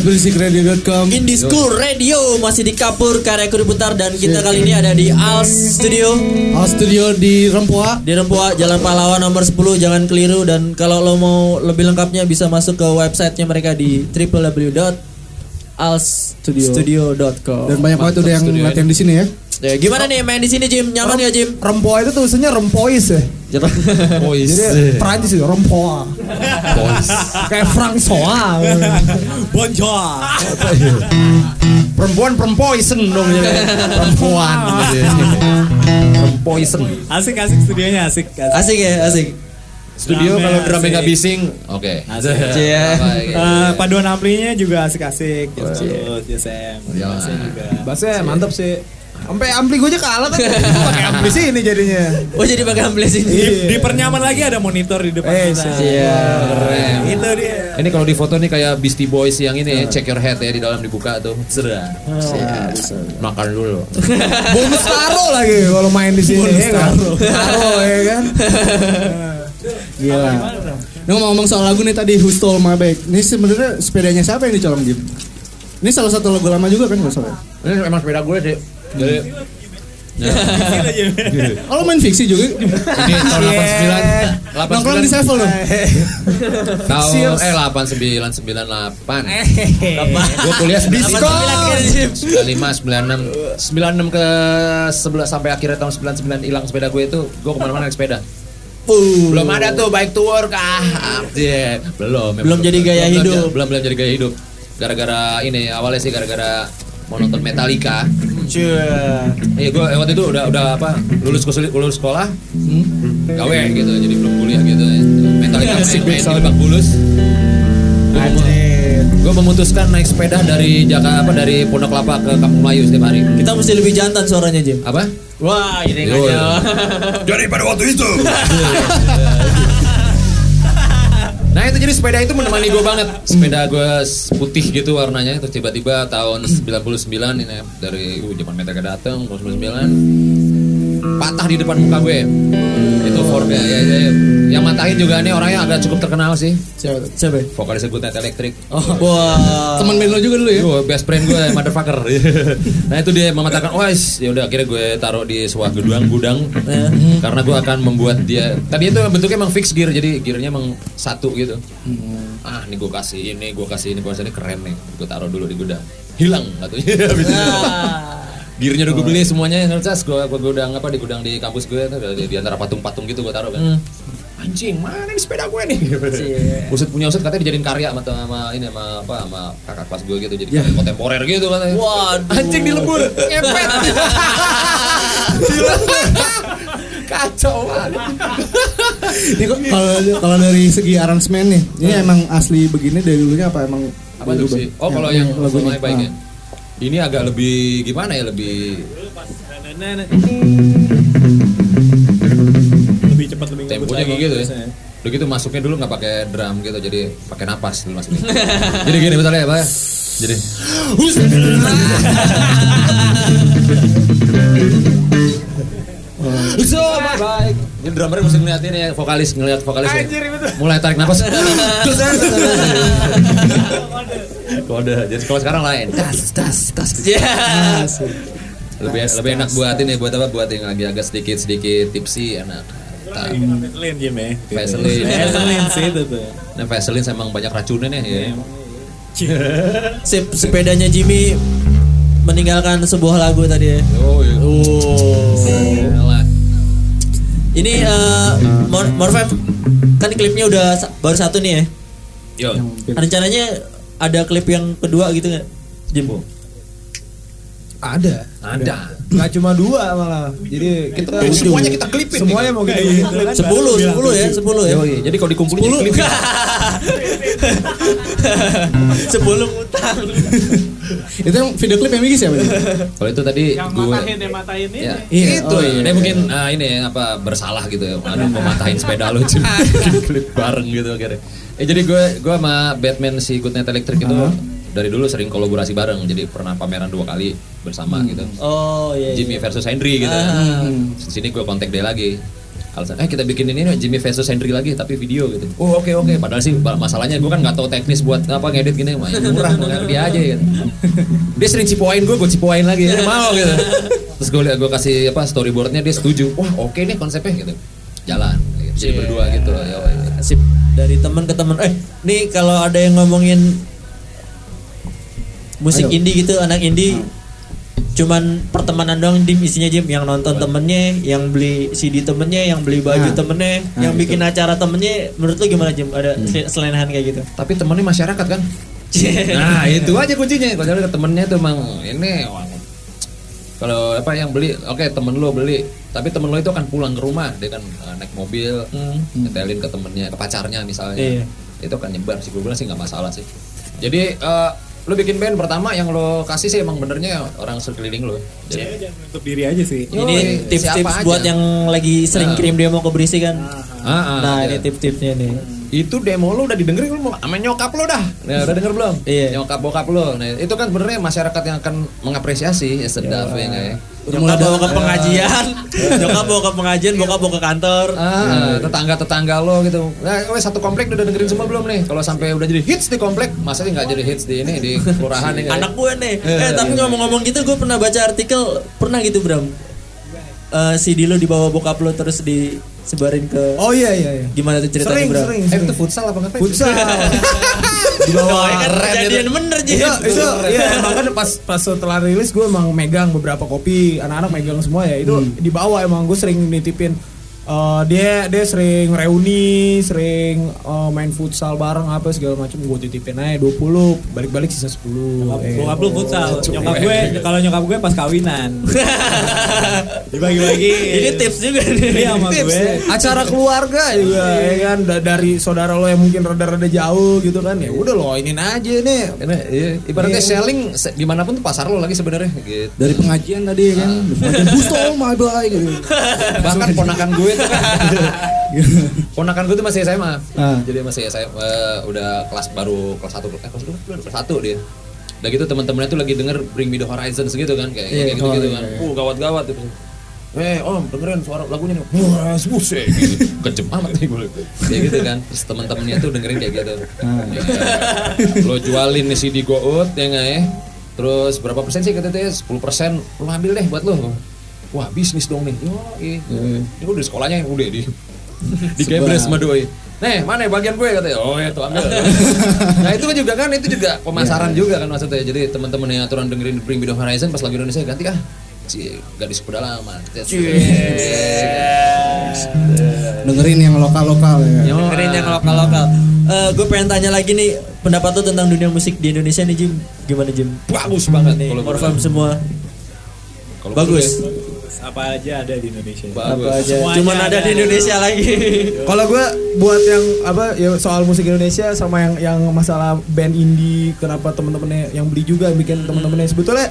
www.berisikradio.com Indie School Radio masih di Kapur karya Kuri Putar dan kita kali ini ada di Als Studio Al Studio di Rempoa di Rempoa Jalan Pahlawan nomor 10 jangan keliru dan kalau lo mau lebih lengkapnya bisa masuk ke websitenya mereka di www.alstudio.com dan banyak banget udah yang latihan di sini ya. Ya, gimana nih main di sini Jim? Nyaman gak Jim? Rempoa itu tulisannya rempois ya. Boys. Jadi Prancis ya, rempoa. Boys. Kayak Francois. Bonjour. Perempuan perempoisen dong jadi. Perempuan. Perempoisen. Asik asik studionya asik. asik. Asik ya, asik. Studio kalau drumnya asik. nggak bising, oke. Asik. Iya. Apa, gitu. Eh, paduan amplinya juga asik-asik. Iya. Bassnya juga. Bassnya mantap sih. Sampai ampli gue aja kalah kan. Gua Pakai ampli sih ini jadinya. Oh jadi pakai ampli sini. Di, di pernyaman lagi ada monitor di depan Eh, kita. Iya. Keren. Itu dia. Ini kalau di foto nih kayak Beastie Boys yang ini check your head ya di dalam dibuka tuh. Serah. Makan dulu. Bonus taro lagi kalau main di sini. Bonus taro. Taro ya kan. Gila. Nah, ngomong-ngomong soal lagu nih tadi Who Stole My Bike. Ini sebenarnya sepedanya siapa yang dicolong Jim? Ini salah satu lagu lama juga kan nggak salah? Ini emang sepeda gue deh. Jadi Oh, lo main fiksi juga? ini tahun 89 Nongkrong di Sevel dong? Tahun eh 8998. Gue kuliah 99 Jim? 95 96 96 ke 11 sampai akhirnya tahun 99 hilang sepeda gue itu gue ke mana-mana naik sepeda. Belum ada tuh bike tour kah? Iya, belum. Belum jadi gaya hidup. Belum, belum, belum jadi gaya hidup. Gara-gara ini awalnya sih gara-gara mau nonton Metallica. Iya, gue waktu itu udah udah apa lulus kuliah lulus sekolah, gawe gitu, jadi belum kuliah gitu. Metallica main, main di Lebak Bulus. Gue memutuskan naik sepeda dari Jakarta apa dari Pondok Kelapa ke Kampung Melayu setiap hari. Kita mesti lebih jantan suaranya Jim. Apa? Wah, ini aja. Jadi pada waktu itu. nah itu jadi sepeda itu menemani gue banget. Sepeda gue putih gitu warnanya. Terus tiba-tiba tahun 99 ini dari uh, zaman Metallica datang tahun 99 patah di depan muka gue. Itu Ford ya, ya, ya, ya. Yang matahin juga nih orangnya agak cukup terkenal sih. Siapa tuh? Siapa? ya? Vokalis Night Electric. Oh, wah. Teman band lo juga dulu ya? Gue best friend gue motherfucker. nah itu dia mengatakan, wah ya udah akhirnya gue taruh di sebuah gudang gudang karena gue akan membuat dia. Tadi itu bentuknya emang fix gear jadi gearnya emang satu gitu. Ah ini gue kasih ini gue kasih ini gue kasih ini keren nih. Gue taruh dulu di gudang. Hilang katanya. Itu. Gearnya udah gue beli semuanya yang cas gue gue gudang apa di gudang di kampus gue tuh di, di antara patung-patung gitu gue taruh kan. Anjing mana nih sepeda gue nih? Usut punya usut katanya dijadiin karya sama, sama ini sama apa sama kakak kelas gue gitu jadi karya kontemporer gitu katanya. Waduh. Anjing dilebur, ngepet. Kacau banget. Ini kok kalau kalau dari segi aransemen nih, ini emang asli begini dari dulunya apa emang Apa dirubah? sih? Oh kalau yang lagunya. lagunya baik ya. Ah. Ini agak lebih gimana ya lebih lebih cepat lebih temponya kayak gitu ya. biasanya. Udah gitu masuknya dulu nggak pakai drum gitu, jadi pakai napas dulu masuknya. jadi gini misalnya ya, Pak. Jadi So, baik. Jadi drummer mesti ngeliatin ya, vokalis ngeliat vokalis ya. Mulai tarik napas. Kode. Jadi kalau sekarang lain. Tas, tas, tas. Ya. Lebih lebih enak buat ini buat apa? Buat yang lagi agak sedikit sedikit tipsy enak. Vaseline ya. Vaseline. Vaseline sih itu tuh. Nah, Vaseline emang banyak racunnya nih ya. Sip, sepedanya Jimmy meninggalkan sebuah lagu tadi ya. Oh, iya. Oh. Ini eh Mor Morfem kan klipnya udah sa- baru satu nih ya. Yo. Rencananya ada klip yang kedua gitu nggak, Jim? Ada. Ada. Nggak cuma dua malah. Jadi kita Semuanya kita klipin. Semuanya mau kita Kayak klip. Sepuluh, sepuluh ya, sepuluh ya. Yoi. Jadi kalau dikumpulin klip. Sepuluh utang. Itu yang video klip yang bikin siapa? nih? Kalau itu tadi Yang gue matahin yang matahin ini. Ya, Iya, itu oh iya. dia mungkin ah, ini apa bersalah gitu ya. Aduh, mau matahin sepeda lu cuy. Bikin klip bareng gitu akhirnya. Eh jadi gue gue sama Batman si Good Night Electric itu dari dulu sering kolaborasi bareng. Jadi pernah pameran dua kali bersama gitu. Oh iya. iya. Jimmy versus Henry gitu. Di sini gue kontak dia lagi. Alasan, eh kita bikin ini nih, Jimmy versus Henry lagi tapi video gitu. Oh oke oke. Padahal sih masalahnya gue kan nggak tahu teknis buat apa ngedit gini. Ini murah mau dia aja gitu. Dia sering cipoin gue, gue cipoin lagi. Dia mau gitu. Terus gue liat gue kasih apa storyboardnya dia setuju. Wah oke nih konsepnya gitu. Jalan. Gitu. Jadi Iya. berdua gitu. Ya, Sip dari teman ke teman. Eh, nih kalau ada yang ngomongin musik Ayo. indie gitu, anak indie cuman pertemanan dong dim isinya Jim yang nonton temennya yang beli CD temennya yang beli baju Nah. temennya Nah, yang itu. bikin acara temennya menurut lu gimana Jim ada sel- selenahan kayak gitu Tapi temennya masyarakat kan. Nah itu aja kuncinya. Kalau temennya tuh emang ini kalau apa yang beli, oke temen lo beli, tapi temen lo itu akan pulang ke rumah, dia kan eh, naik mobil, nyetelin ke temennya, ke pacarnya misalnya, Iya. itu akan nyebar sih gue bilang sih nggak masalah sih. Jadi eh, lo bikin band pertama yang lo kasih sih emang benernya orang sekeliling lo. Jadi, Ya, jangan menutup diri aja sih. Ini tips-tips aja. buat yang lagi sering Nah. kirim demo ke berisi kan Ah, ah, nah iya. ini tips-tipsnya nih itu demo lo udah didengerin lo sama nyokap lo dah nah, udah denger belum Iya. nyokap bokap lo nah itu kan sebenarnya masyarakat yang akan mengapresiasi ya sedap ya nggak ya nyokap bawa ke pengajian. Nyokap bawa ke pengajian bokap bawa ke kantor. Ah tetangga tetangga lo gitu. Nah wes satu komplek udah dengerin semua belum nih? Kalau sampai udah jadi hits di komplek masa sih nggak jadi hits di ini di kelurahan nih anak gue nih. Iya, eh tapi ngomong-ngomong gitu gue pernah baca artikel pernah gitu Bram Eh CD lo dibawa bokap lo terus disebarin ke Oh iya iya iya. gimana tuh ceritanya Sering Bram sering. eh sering. itu futsal apa ngapain Futsal. Di Oh, bawah ya kan kejadian bener Jim Itu, itu ya emang kan pas pas setelah rilis gue emang megang beberapa kopi anak-anak megang semua ya itu dibawa emang gue sering nitipin Eh, dia dia sering reuni sering eh, main futsal bareng apa segala macam gue titipin aja 20 balik-balik sisa 10 eh. Bokap lu futsal. Nyokap gue kalau nyokap gue pas kawinan. Dibagi-bagi. ini tips juga nih Iya sama Tips, gue. acara keluarga juga ya kan Da- dari saudara lo yang mungkin rada-rada jauh gitu kan ya udah lo ini aja nih Karena, iya, ibaratnya selling se- di mana pun tuh pasar lo lagi sebenarnya gitu Dari pengajian tadi ya kan. Pengajian Bustol my boy gitu. bahkan ponakan gue ponakan gue tuh masih SMA Ah. jadi masih SMA udah kelas baru kelas satu eh kelas dua kelas satu dia. Udah gitu teman-temannya tuh lagi denger Bring Me The Horizons gitu kan kayak Iya, kayak gitu gitu oh, kan. iya, uh gawat-gawat tuh. Eh om dengerin suara lagunya nih Wah musik gitu. Kejem amat nih gue Kayak gitu kan Terus teman-temannya tuh dengerin kayak gitu. Ya, Lo jualin nih CD Goat ya nggak ya? Terus berapa persen sih kata dia 10 persen. Lo ambil deh buat lo Wah bisnis dong nih Yo, iya. Ini udah sekolahnya yang udah di di Gebres sama doi. Nih, mana ya bagian gue katanya? Oh ya tuh ambil. nah itu kan juga kan itu juga pemasaran juga kan maksudnya. Jadi teman-teman yang aturan dengerin Bring Me The Horizon pas lagu Indonesia ganti ah si gadis pedalaman. Dengerin yang lokal-lokal ya. Dengerin yang lokal-lokal. Eh, gue pengen tanya lagi nih pendapat lo tentang dunia musik di Indonesia nih Jim. Gimana Jim? Bagus banget Nih, kalau Morfam semua Kalau bagus. Apa aja ada di Indonesia. Bagus. Apa aja? Semuanya Cuman ada ada. di Indonesia lagi. Kalau gue buat yang apa ya soal musik Indonesia sama yang yang masalah band indie kenapa temen-temennya yang beli juga yang bikin temen-temennya sebetulnya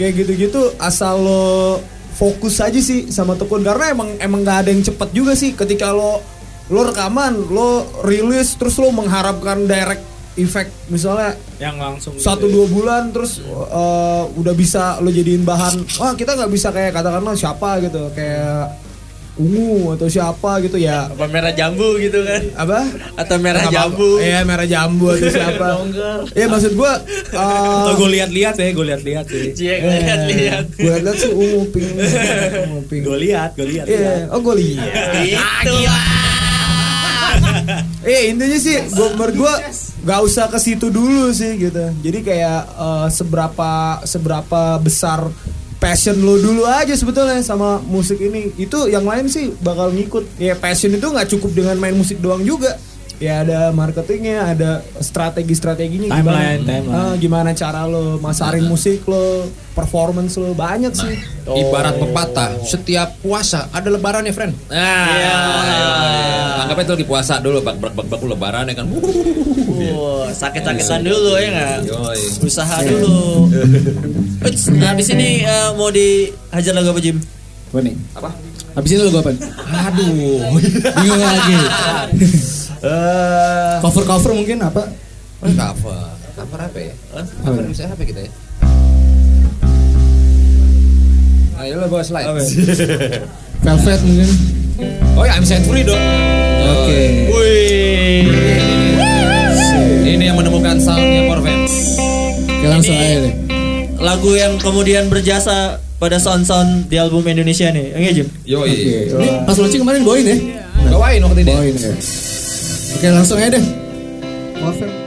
kayak gitu-gitu asal lo fokus aja sih sama tekun karena emang emang nggak ada yang cepet juga sih ketika lo lo rekaman lo rilis terus lo mengharapkan direct effect misalnya Yang langsung satu gitu. dua bulan terus uh, udah bisa lo jadiin bahan wah kita nggak bisa kayak katakanlah siapa gitu kayak ungu atau siapa gitu ya Apa merah jambu gitu kan? apa Atau merah Nggak jambu? Iya merah jambu atau siapa Iya maksud gua uh, Atau gue lihat-lihat ya, gue lihat-lihat sih. Cie, lihat-lihat. Gue liat sih ungu pink ungu pink Gue lihat, gue lihat. Iya, oh gue lihat. Itu Eh intinya sih, gue menurut gue gak usah ke situ dulu sih gitu. Jadi kayak eh, seberapa seberapa besar passion lo dulu aja sebetulnya sama musik ini. Itu yang lain sih bakal ngikut. Ya passion itu nggak cukup dengan main musik doang juga. Ya ada marketingnya, ada strategi-strateginya Timeline, gimana, timeline. eh, gimana cara lo masarin musik lo, performance lo banyak sih. Ibarat pepatah, setiap puasa ada lebaran ya, friend. Nah, Iya. anggapnya itu lagi puasa dulu, bak bak bak bak lebaran ya kan. Wah, sakit-sakitan dulu ya nggak? Usaha dulu. Uts, nah, habis ini eh, mau dihajar lagu apa Jim? Apa nih? Apa? Habis itu lagu apa? Aduh. Bingung lagi. Eh, Cover-cover mungkin apa? cover. Cover apa ya? Cover bisa apa kita ya? Ayo lo bawa slide. Velvet mungkin. Oh ya, I'm set free dong. Oke. Wih. Ini yang menemukan soundnya Morven. Oke langsung Ini- aja deh. Lagu yang kemudian berjasa pada sound-sound di album Indonesia nih. Enggak Jim? Yoi. Oke. Ini pas launching kemarin bawain ya? Bawain waktu ini. Bawain ya. Oke langsung aja deh. Cover.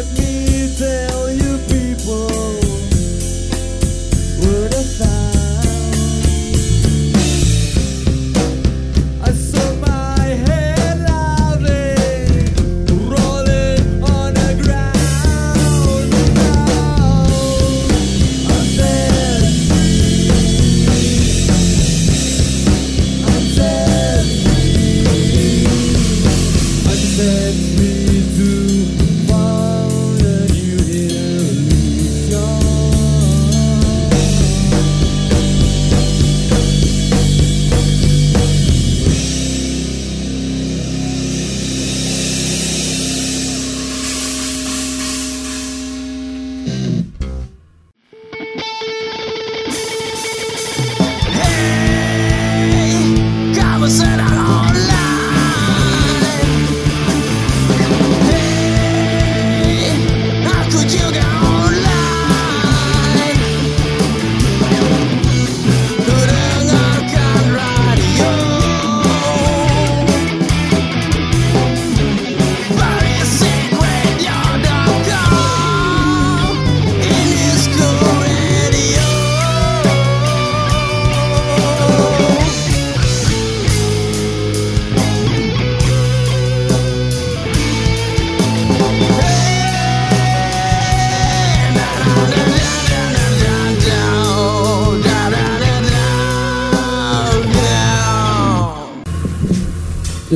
let me tell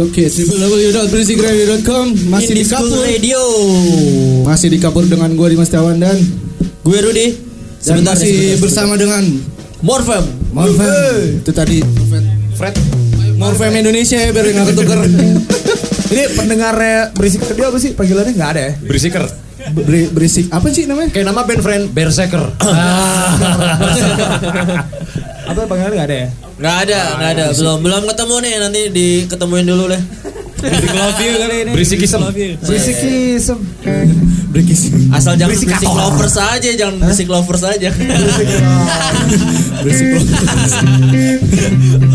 Oke, www.berisikradio.com masih di kapur. Radio. Masih di kapur dengan gue Dimas Tiawan dan Gue Rudi. dan Sebentar masih sebentar. bersama dengan Morfem. Morfem. Itu tadi Fred. Morfem Indonesia ya biar nggak ketuker. Ini pendengarnya berisik radio apa sih panggilannya nggak ada ya? Berisiker. Beri- berisik apa sih namanya? Kayak nama band friend Berserker. Apa panggilannya nggak ada ya? Nggak ada, nggak ada. Belum, belum ketemu nih. Nanti diketemuin dulu deh. Basic love you kali ini. Berisikism. Love you. Berisikism. Berikis. Asal jangan berisik lovers aja, jangan berisik lovers aja. Berisik loh.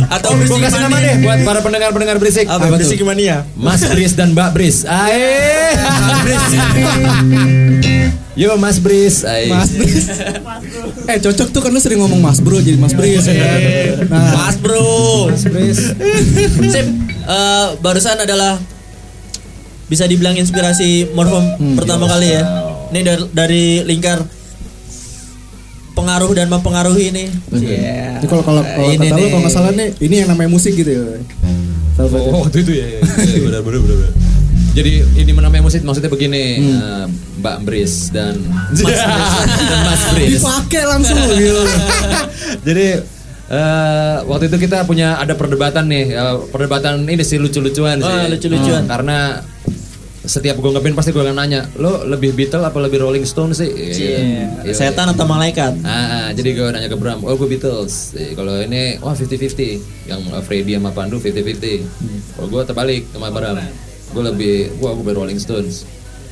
Atau Gue berisik kasih nama deh buat para pendengar-pendengar berisik. Apa, berisik mania? Mas Bris dan Mbak Bris. Ae. Yo Mas Bris. Ae. Mas Bris. eh cocok tuh kan lu sering ngomong Mas Bro jadi Mas Bris. ya. Nah, Mas bro. Bris. Sip. Eh, barusan adalah bisa dibilang inspirasi Morfem pertama kali ya. Ini dari, dari lingkar pengaruh dan mempengaruhi ini. Jadi kalau kalau kalau Ini kata lu kalau nggak salah nih ini yang namanya musik gitu ya. Oh, waktu itu ya. ya, ya, benar, benar, benar, benar. Jadi ini namanya musik maksudnya begini, eh, Mbak Bris dan Mas Bris dan Mas Bris. Dipakai langsung gitu. Jadi eh, waktu itu kita punya ada perdebatan nih, eh, perdebatan ini sih lucu-lucuan sih. Oh, lucu-lucuan. Hmm, karena setiap gue ngeband pasti gue akan nanya, lo lebih Beatles apa lebih Rolling Stone sih? Iya. Iya. Setan atau malaikat? Ah, jadi gue nanya ke Bram, oh gue Beatles. Eh, Kalau ini, wah 50-50. Yang uh, Freddy sama Pandu 50-50. Kalau gue terbalik sama Bram. Gue lebih, wah gue Rolling Stones.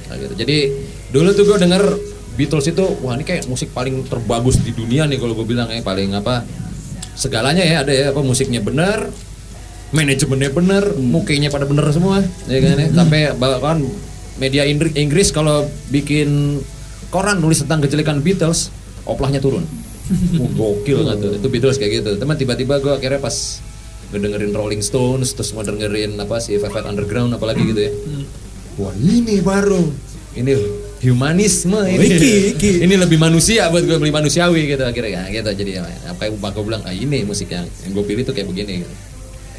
Nah, gitu. Jadi dulu tuh gue denger Beatles itu, wah ini kayak musik paling terbagus di dunia nih kalau gue bilang ya paling apa segalanya ya ada ya apa musiknya benar, manajemennya benar, mukanya pada bener semua, ya kan ya. Sampai bahkan media Inggris kalau bikin koran nulis tentang kejelekan Beatles, oplahnya turun. Wah, Gokil nggak tuh, itu Beatles kayak gitu. Teman tiba-tiba gue akhirnya pas ngedengerin Rolling Stones, terus mau dengerin apa sih Velvet Underground apalagi gitu ya. Wah ini baru, ini humanisme ini, ini lebih manusia buat gue beli manusiawi gitu akhirnya gitu jadi ya, apa yang gue bilang ah, ini musik yang, yang gue pilih tuh kayak begini gitu.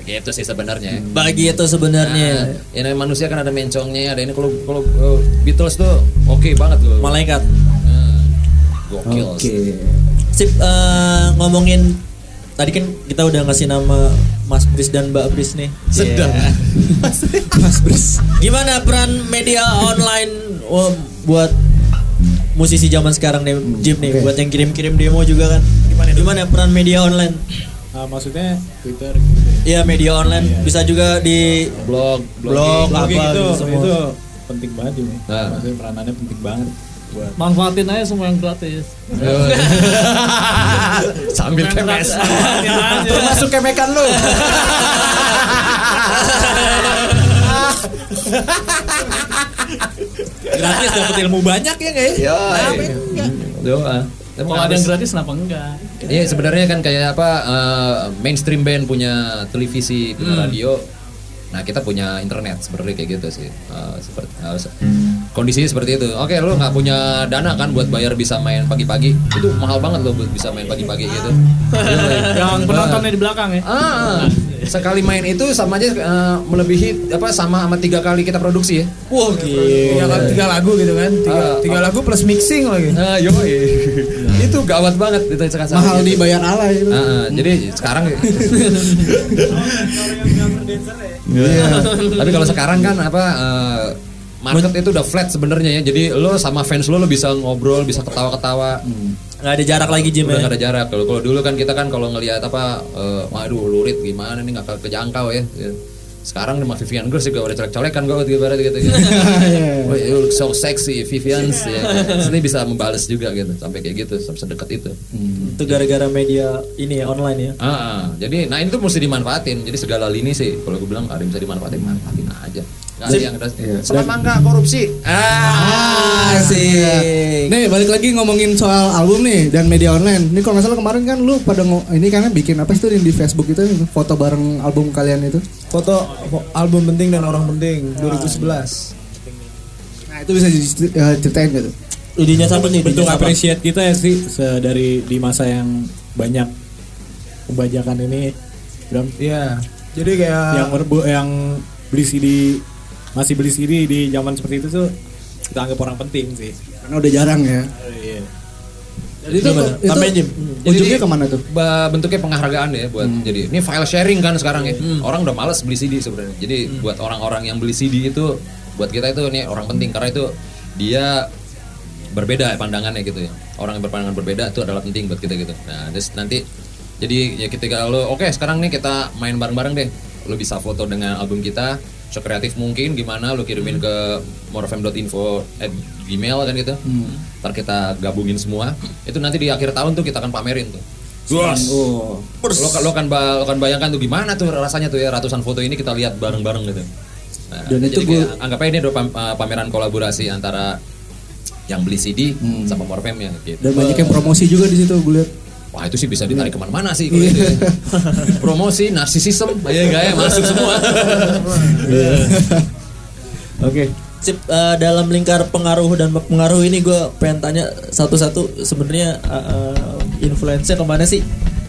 Kayak gitu sih sebenarnya. Bagi itu sebenarnya Nah, ya namanya manusia kan ada mencongnya, ada ini kalau kalau uh, Beatles tuh oke banget loh. malaikat. Nah, gokil. Oke. Sip eh, ngomongin tadi kan kita udah ngasih nama Mas Bris dan Mbak Bris nih. Sedap. Yeah. Mas Bris. Gimana peran media online oh, buat musisi zaman sekarang nih, Jim nih, buat yang kirim-kirim demo juga kan? Gimana, Gimana peran media online? Ah, maksudnya Twitter gitu ya. Iya media online bisa juga di Blog, blog apa Blogging itu, gitu semua. itu penting banget ini. Nah. Maksudnya peranannya penting banget buat Manfaatin aja semua yang gratis. Sambil Yang kemes. Termasuk kemekan lu. gratis dapat ilmu banyak ya nggak ya? Doa. Kalau ada yang gratis kenapa enggak? Iya sebenarnya kan kayak apa eh, mainstream band punya televisi, punya radio. Nah kita punya internet sebenarnya kayak gitu sih. Eh, seperti se- kondisinya seperti itu. Oke lo nggak punya dana kan buat bayar bisa main pagi-pagi itu mahal banget lo buat bisa main pagi-pagi gitu. Yang penontonnya di belakang ya. Ah, sekali main itu sama aja eh, melebihi apa sama sama tiga kali kita produksi ya. Wah Tiga, tiga lagu gitu kan. Tiga, Ah, tiga lagu plus mixing lagi. Ah, yo itu gawat banget itu sekarang. Mahal dibayar alay itu. Ah, ah, jadi sekarang Iya. Tapi kalau sekarang kan apa eh, market itu udah flat sebenarnya ya. Jadi lo sama fans lo lo bisa ngobrol, bisa ketawa-ketawa. nggak ada jarak lagi Jim Udah ya. gak ada jarak. Kalau kalau dulu kan kita kan kalau ngelihat apa eh, waduh lurit gimana nih nggak kejangkau ya. Ya. Sekarang sama Vivian Girls juga udah colek-colekan gue gitu ibarat gitu. gitu. Wah, you look so sexy Vivian ya. Sini bisa membales juga gitu sampai kayak gitu sampai sedekat itu. Itu gara-gara media ini ya online ya. Ah, ah. jadi nah itu mesti dimanfaatin. Jadi segala lini sih kalau gue bilang ada yang bisa dimanfaatin, manfaatin aja. Gak ada yang ada. Selama enggak korupsi. Ah, Asik. Nih balik lagi ngomongin soal album nih dan media online. Ini kalau nggak salah kemarin kan lu pada ini kan bikin apa sih tuh di Facebook itu foto bareng album kalian itu. Foto fo- album penting dan orang penting 2011. Nah itu bisa eh, ceritain gitu. Idenya siapa nih? bentuk appreciate kita ya sih dari di masa yang banyak pembajakan ini Bram Iya. Jadi kayak yang yang beli CD masih beli CD di zaman seperti itu tuh kita anggap orang penting sih. Karena udah jarang ya. Iya. Jadi itu, Gimana? itu Tambahin, Jim. ujungnya ke mana tuh? bentuknya penghargaan ya buat jadi ini file sharing kan sekarang ya orang udah males beli CD sebenarnya jadi buat orang-orang yang beli CD itu buat kita itu ini orang penting karena itu dia berbeda pandangannya gitu ya orang yang berpandangan berbeda itu adalah penting buat kita gitu nah terus nanti jadi ya ketika lo oke sekarang nih kita main bareng-bareng deh lo bisa foto dengan album kita sekreatif mungkin gimana lo kirimin ke morfm.info at gmail kan gitu ntar kita gabungin semua itu nanti di akhir tahun tuh kita akan pamerin tuh Oh. lo, lo kan lo kan bayangkan tuh gimana tuh rasanya tuh ya ratusan foto ini kita lihat bareng-bareng gitu. Nah, Dan itu kayak anggap aja ini ada pam- uh, pameran kolaborasi antara yang beli CD sama Morfem ya gitu. Dan banyak yang promosi juga di situ gue lihat. Wah itu sih bisa ditarik ke mana-mana sih kalau itu ya. Promosi, narsisism, ya enggak ya masuk semua. Oke. Sip, eh, dalam lingkar pengaruh dan pengaruh ini gue pengen tanya satu-satu sebenarnya eh, eh, influence ke mana sih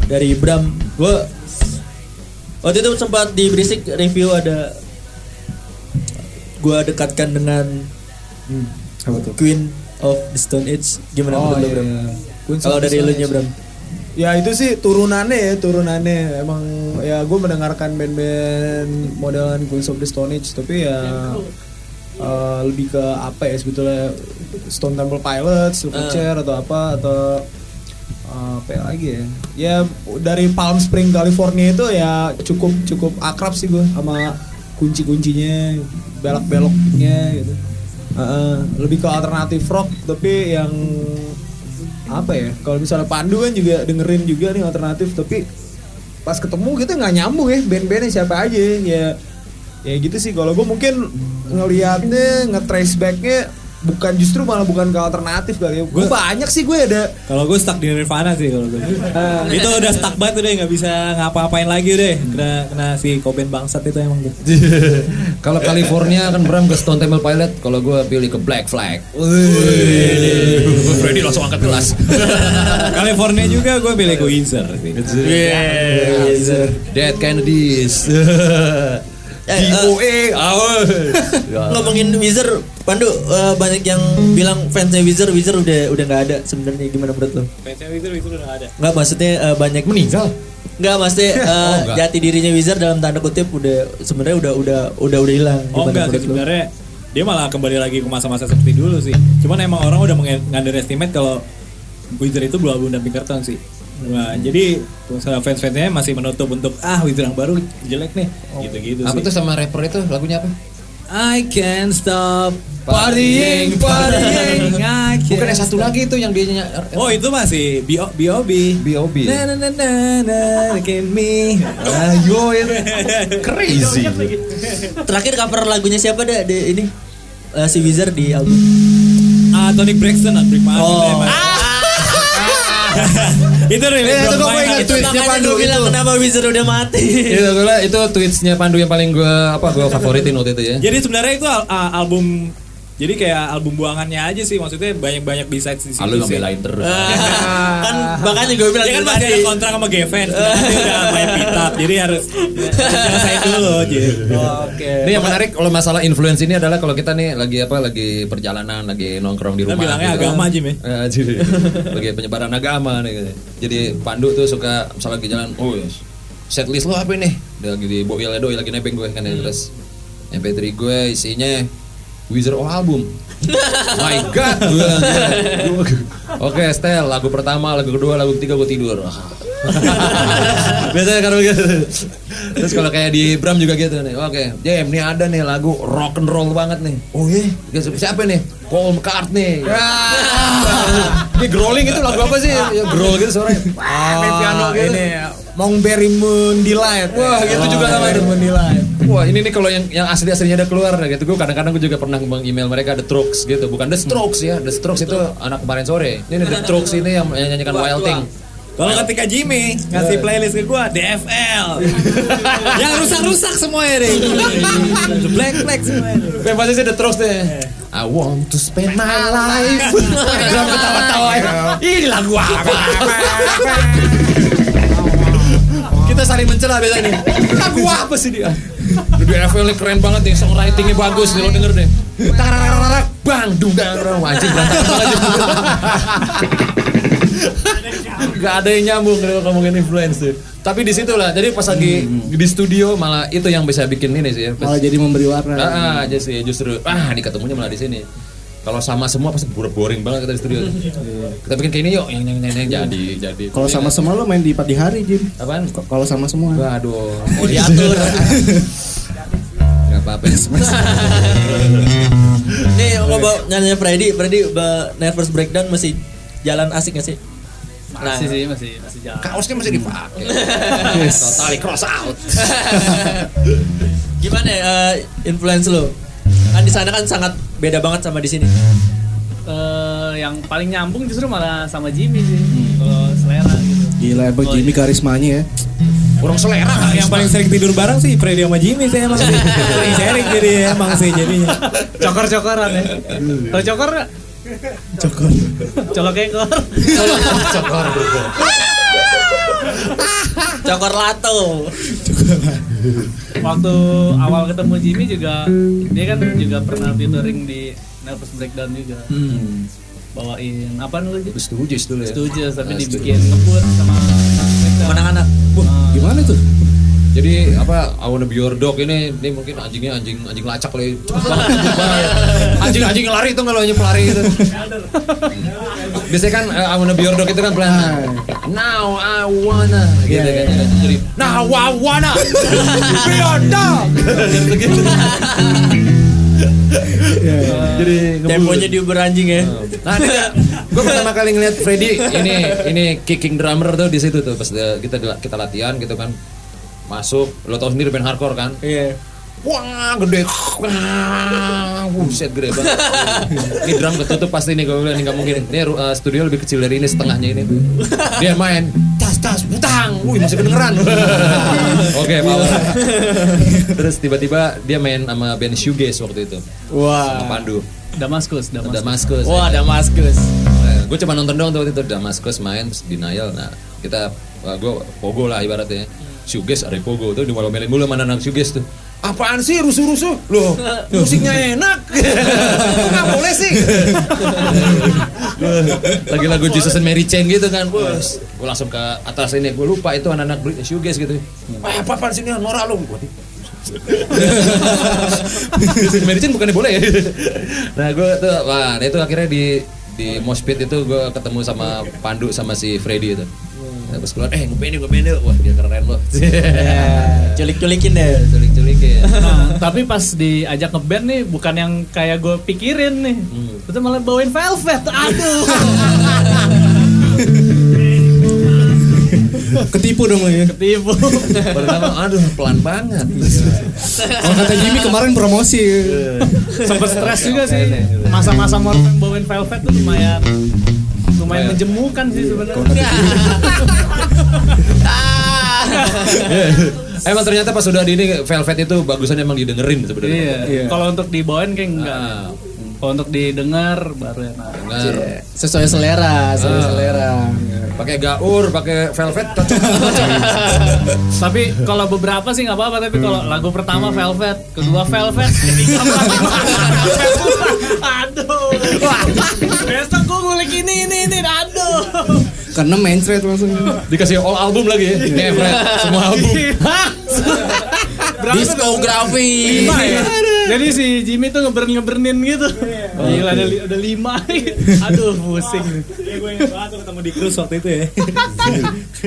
dari Bram? Gue waktu itu sempat di Berisik review ada gue dekatkan dengan Apa tuh? Queen of the Stone Age gimana Oh menurut lo iya. Bram? Kalau dari lu nya. Bram? Ya itu sih turunannya ya turunannya. Emang ya gue mendengarkan band-band modelan Queens of the Stone Age tapi ya eh, lebih ke apa ya sebetulnya Stone Temple Pilots, Silverchair atau apa atau eh, apa ya lagi ya? Ya dari Palm Spring California itu ya cukup cukup akrab sih gue sama kunci-kuncinya belok-beloknya gitu. Heeh, lebih ke alternatif rock tapi yang apa ya kalau misalnya Pandu kan juga dengerin juga nih alternatif tapi pas ketemu gitu nggak nyambung ya band-bandnya siapa aja ya ya gitu sih. Kalau gue mungkin ngelihatnya nge-trace backnya bukan justru malah bukan ke alternatif kali ya gue banyak sih gue ada Kalau gue stuck di Nirvana sih kalau gue. itu udah stuck banget udah nggak bisa ngapa-ngapain lagi deh. Kena kena si Cobain bangsat itu emang tuh. kalau California kan Bram ke Stone Temple Pilot, kalau gue pilih ke Black Flag. Freddy langsung angkat gelas. California juga gue pilih ke Windsor sih. Dead Kennedys. Eh, eh, DOA. awas. ngomongin Wizard, Pandu eh, banyak yang bilang fansnya Wizard, Wizard udah udah nggak ada sebenarnya gimana menurut lo? Fansnya Windsor itu udah nggak ada. Nggak maksudnya eh, banyak Meninggal. Nggak maksudnya eh, Oh, nggak. jati dirinya Wizard dalam tanda kutip udah sebenarnya udah udah udah udah hilang. Oh Gimana enggak sih sebenarnya dia malah kembali lagi ke masa-masa seperti dulu sih. Cuman emang orang udah meng-underestimate kalau Wizard itu belum dan Pinkerton sih. Nah, jadi fans-fansnya masih menutup untuk ah Wizard yang baru jelek nih, gitu-gitu Apa sih. tuh sama rapper itu lagunya apa? I can't stop Partying, partying. I Bukan can't yang satu lagi itu yang dia nyanyi. Oh itu masih B.O. B.O.B. B.O.B. Na na na na na look at me. Ayo itu crazy. Terakhir cover lagunya siapa di ini Eh, si Wizard di album? Ah Tonic Braxton, Heart. Oh. itu rilis Eh, itu My ingat. Itu tweetsnya Pandu gue bilang itu. kenapa Wizard udah mati. itu gue itu tweetsnya Pandu yang paling gue apa gue favoritin waktu itu ya. Jadi sebenarnya itu al- album jadi kayak album buangannya aja sih maksudnya banyak-banyak B-sides di situ Lalu sih. ngebelain terus. kan makanya gue bilang Dia kan masih ada kontrak sama dia udah main pitap, jadi harus selesai dulu gitu. Oke. Ini yang menarik kalau masalah influence ini adalah kalau kita nih lagi apa lagi perjalanan lagi nongkrong di Kita rumah. bilangnya gitu. agama, Jim, ya? Eh, jadi lagi penyebaran agama nih. gitu. Jadi Pandu tuh suka misalnya lagi jalan, oh yes. set list lo apa nih? Dia lagi di boil doi lagi nebeng gue kan ya. terus MP3 gue isinya Wizard of Album. My God, gitu. Oke, Stel, lagu pertama, lagu kedua, lagu ketiga gue tidur. Biasanya kan begitu. Terus kalau kayak di Bram juga gitu nih. Oke, Jem, nih ada nih lagu rock and roll banget nih. Oh iya, siapa nih? Paul McCartney. Ini growling itu lagu apa sih? Ya, growl gitu suaranya. Main piano gitu. ini Mongberry Moon Delight. Wah, gitu juga sama Mongberry. Moon Delight. Wah ini nih kalau yang yang asli aslinya udah keluar gitu. Gue kadang-kadang gue juga pernah meng-email mereka The Strokes gitu. Bukan The Strokes ya. The Strokes itu anak kemarin sore. Ini The Strokes ini yang yang nyanyikan Wild Thing. Kalau ketika Jimmy ngasih playlist ke gua DFL, yang rusak-rusak semuanya deh. The Black semuanya. Yang pasti sih The Strokes deh. I want to spend my life. Drum ketawa-tawa ya. Ini lagu apa? Kita kita saling mencela biasanya. Lagu apa sih dia? Di FL keren banget nih, songwritingnya bagus nih lo denger deh. Tararararak, bang, dung, dang, dang. Anjing berantakan banget. Gak ada yang nyambung kalau ngomongin influence tuh. Tapi di situ lah. Jadi pas lagi di studio malah itu yang bisa bikin ini sih ya. Malah jadi memberi warna. Ah, aja sih justru ah ini ketemunya malah di sini. Kalau sama semua pasti boring boring banget kita di studio. kita bikin kayak ini yuk, yang yang yang yang jadi jadi. Kalau sama semua lo main di pagi hari, Jim. apaan? Kalau sama semua. Waduh, Mau diatur. nggak apa-apa. Nih ngobrol nyanyi Freddy, Freddy Nervous Breakdown masih jalan asik gak sih? Masih sih, masih masih jalan. Kaosnya masih dipakai. Totally cross out. Gimana ya, eh, influence lo? Kan di sana kan sangat beda banget sama di sini. Eh, yang paling nyambung justru malah sama Jimmy sih. Kalau selera gitu. Gila, emang Oh, Jimmy iya. karismanya ya. Kurang selera Nah, yang paling sering tidur bareng sih Freddy sama Jimmy sih emang sih. Sering sharing jadi emang sih jadinya. Cokor-cokoran ya. Tahu cokor nggak? Cokor. Colok ekor. Cokor bro. Cokor lato. Waktu awal ketemu Jimmy juga dia kan juga pernah featuring di Nervous Breakdown juga. Bawain apa dulu Jim? Setuju, setuju. ya. Setuju, tapi dibikin ngebut sama. Anak-anak. Ah, Gimana tuh? Jadi apa I wanna be your dog ini ini mungkin anjingnya anjing anjing lacak lah cepet banget cepet banget. anjing anjing lari itu kalau hanya pelari gitu biasanya kan eh, I wanna be your dog itu kan pelan now I wanna gitu kan jadi now I wanna be your dog gitu jadi. Temponya diuber anjing ya. Nah, gue pertama kali ngeliat Freddy ini ini kicking drummer tuh di situ tuh pas dia- kita kita latihan gitu kan masuk lo tau sendiri band hardcore kan? Iya. wah gede. Wah buset gede banget. Ini drum ketutup pasti nih gue bilang ini nggak mungkin. Ini uh, studio lebih kecil dari ini setengahnya ini. Dia main tas tas butang. Wih masih kedengeran. Oke power terus tiba-tiba dia main sama band shoegaze waktu itu. Sama Wah. Pandu. Damaskus, Damaskus. Damaskus Wah, Damaskus. gue cuma nonton doang tuh waktu itu. Damaskus main terus denial. Nah kita gue pogo lah ibaratnya Shoegaze ada pogo tuh dimalomelin mulu mana anak Shoegaze tuh apaan sih rusuh-rusuh? Loh musiknya enak. Kok nggak boleh sih. Lagi lagu Jesus and Mary Chain gitu kan. Bos gue langsung ke atas ini gue lupa itu anak-anak Brit- Shoegaze gitu. Ah apa apaan sini norak lu. Waduh. Jesus and Mary Chain bukannya boleh. Ya nah gue tuh wah nah itu akhirnya di di Moshpit itu gue ketemu sama Pandu sama si Freddy itu Nah, pas keluar eh ngeband yuk ngeband yuk wah dia keren loh Culik-culikin deh. culik-culik ya Nah, tapi pas diajak ngeband nih bukan yang kayak gue pikirin nih. Itu malah bawain Velvet. Aduh. Ketipu dong lo ya. Ketipu. pertama aduh pelan banget Kalau kata Jimmy kemarin promosi. Sempet stres juga sih. Masa-masa Morfem bawain Velvet tuh lumayan lumayan menjemukan sih sebenarnya. emang ternyata pas udah di ini Velvet itu bagusan emang didengerin sebenarnya Iya. Kalau untuk dibawain kayak enggak. Ah. Kalau untuk didengar baru enak. dengar Sesuai selera, sesuai Ah. selera. pakai gaur pakai velvet cocok Tapi kalau beberapa sih nggak apa-apa. Tapi kalau lagu pertama Velvet, kedua Velvet, ketiga Velvet. Aduh. Besok gue ngulik ini ini ini. Aduh. Karena main thread langsung. dikasih all album lagi ya Nih, Fred, semua album? Diskografi. Ya? Jadi si Jimmy tuh ngebern ngebernin gitu. Gila ada, li- ada lima. Aduh pusing. Ya gue ingat banget tuh ketemu di cruise waktu itu ya.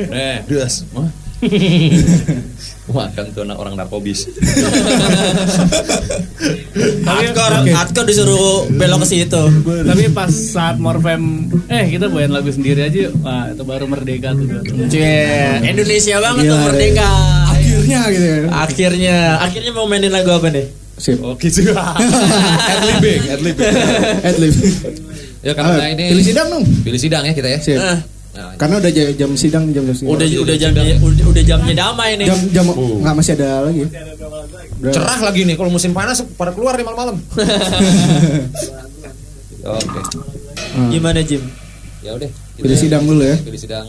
Nih, das. Wah. Makan tuh anak orang narkobis. Hardcore, hardcore disuruh belok ke situ. Tapi pas saat Morfem, eh kita bawain lagu sendiri aja yuk. Wah itu baru merdeka tuh. Cie, Indonesia banget tuh Gila, merdeka. Akhirnya gitu ya. Akhirnya, akhirnya mau mainin lagu apa nih? Sip. Oh gitu. Adlibing, adlibing. Adlib. Ya karena ini pilih sidang dong. Pilih sidang ya kita ya. Sip. Ah, Nah, Karena udah jam, jam sidang jam jam sidang. udah udah jamnya udah, udah jamnya damai nih. jam jam Oh. nggak masih ada lagi. Udah. cerah lagi nih kalau musim panas pada keluar nih malam-malam. Oke. Gimana Jim? Ya udah. kita Pilih sidang dulu ya. Pilih sidang.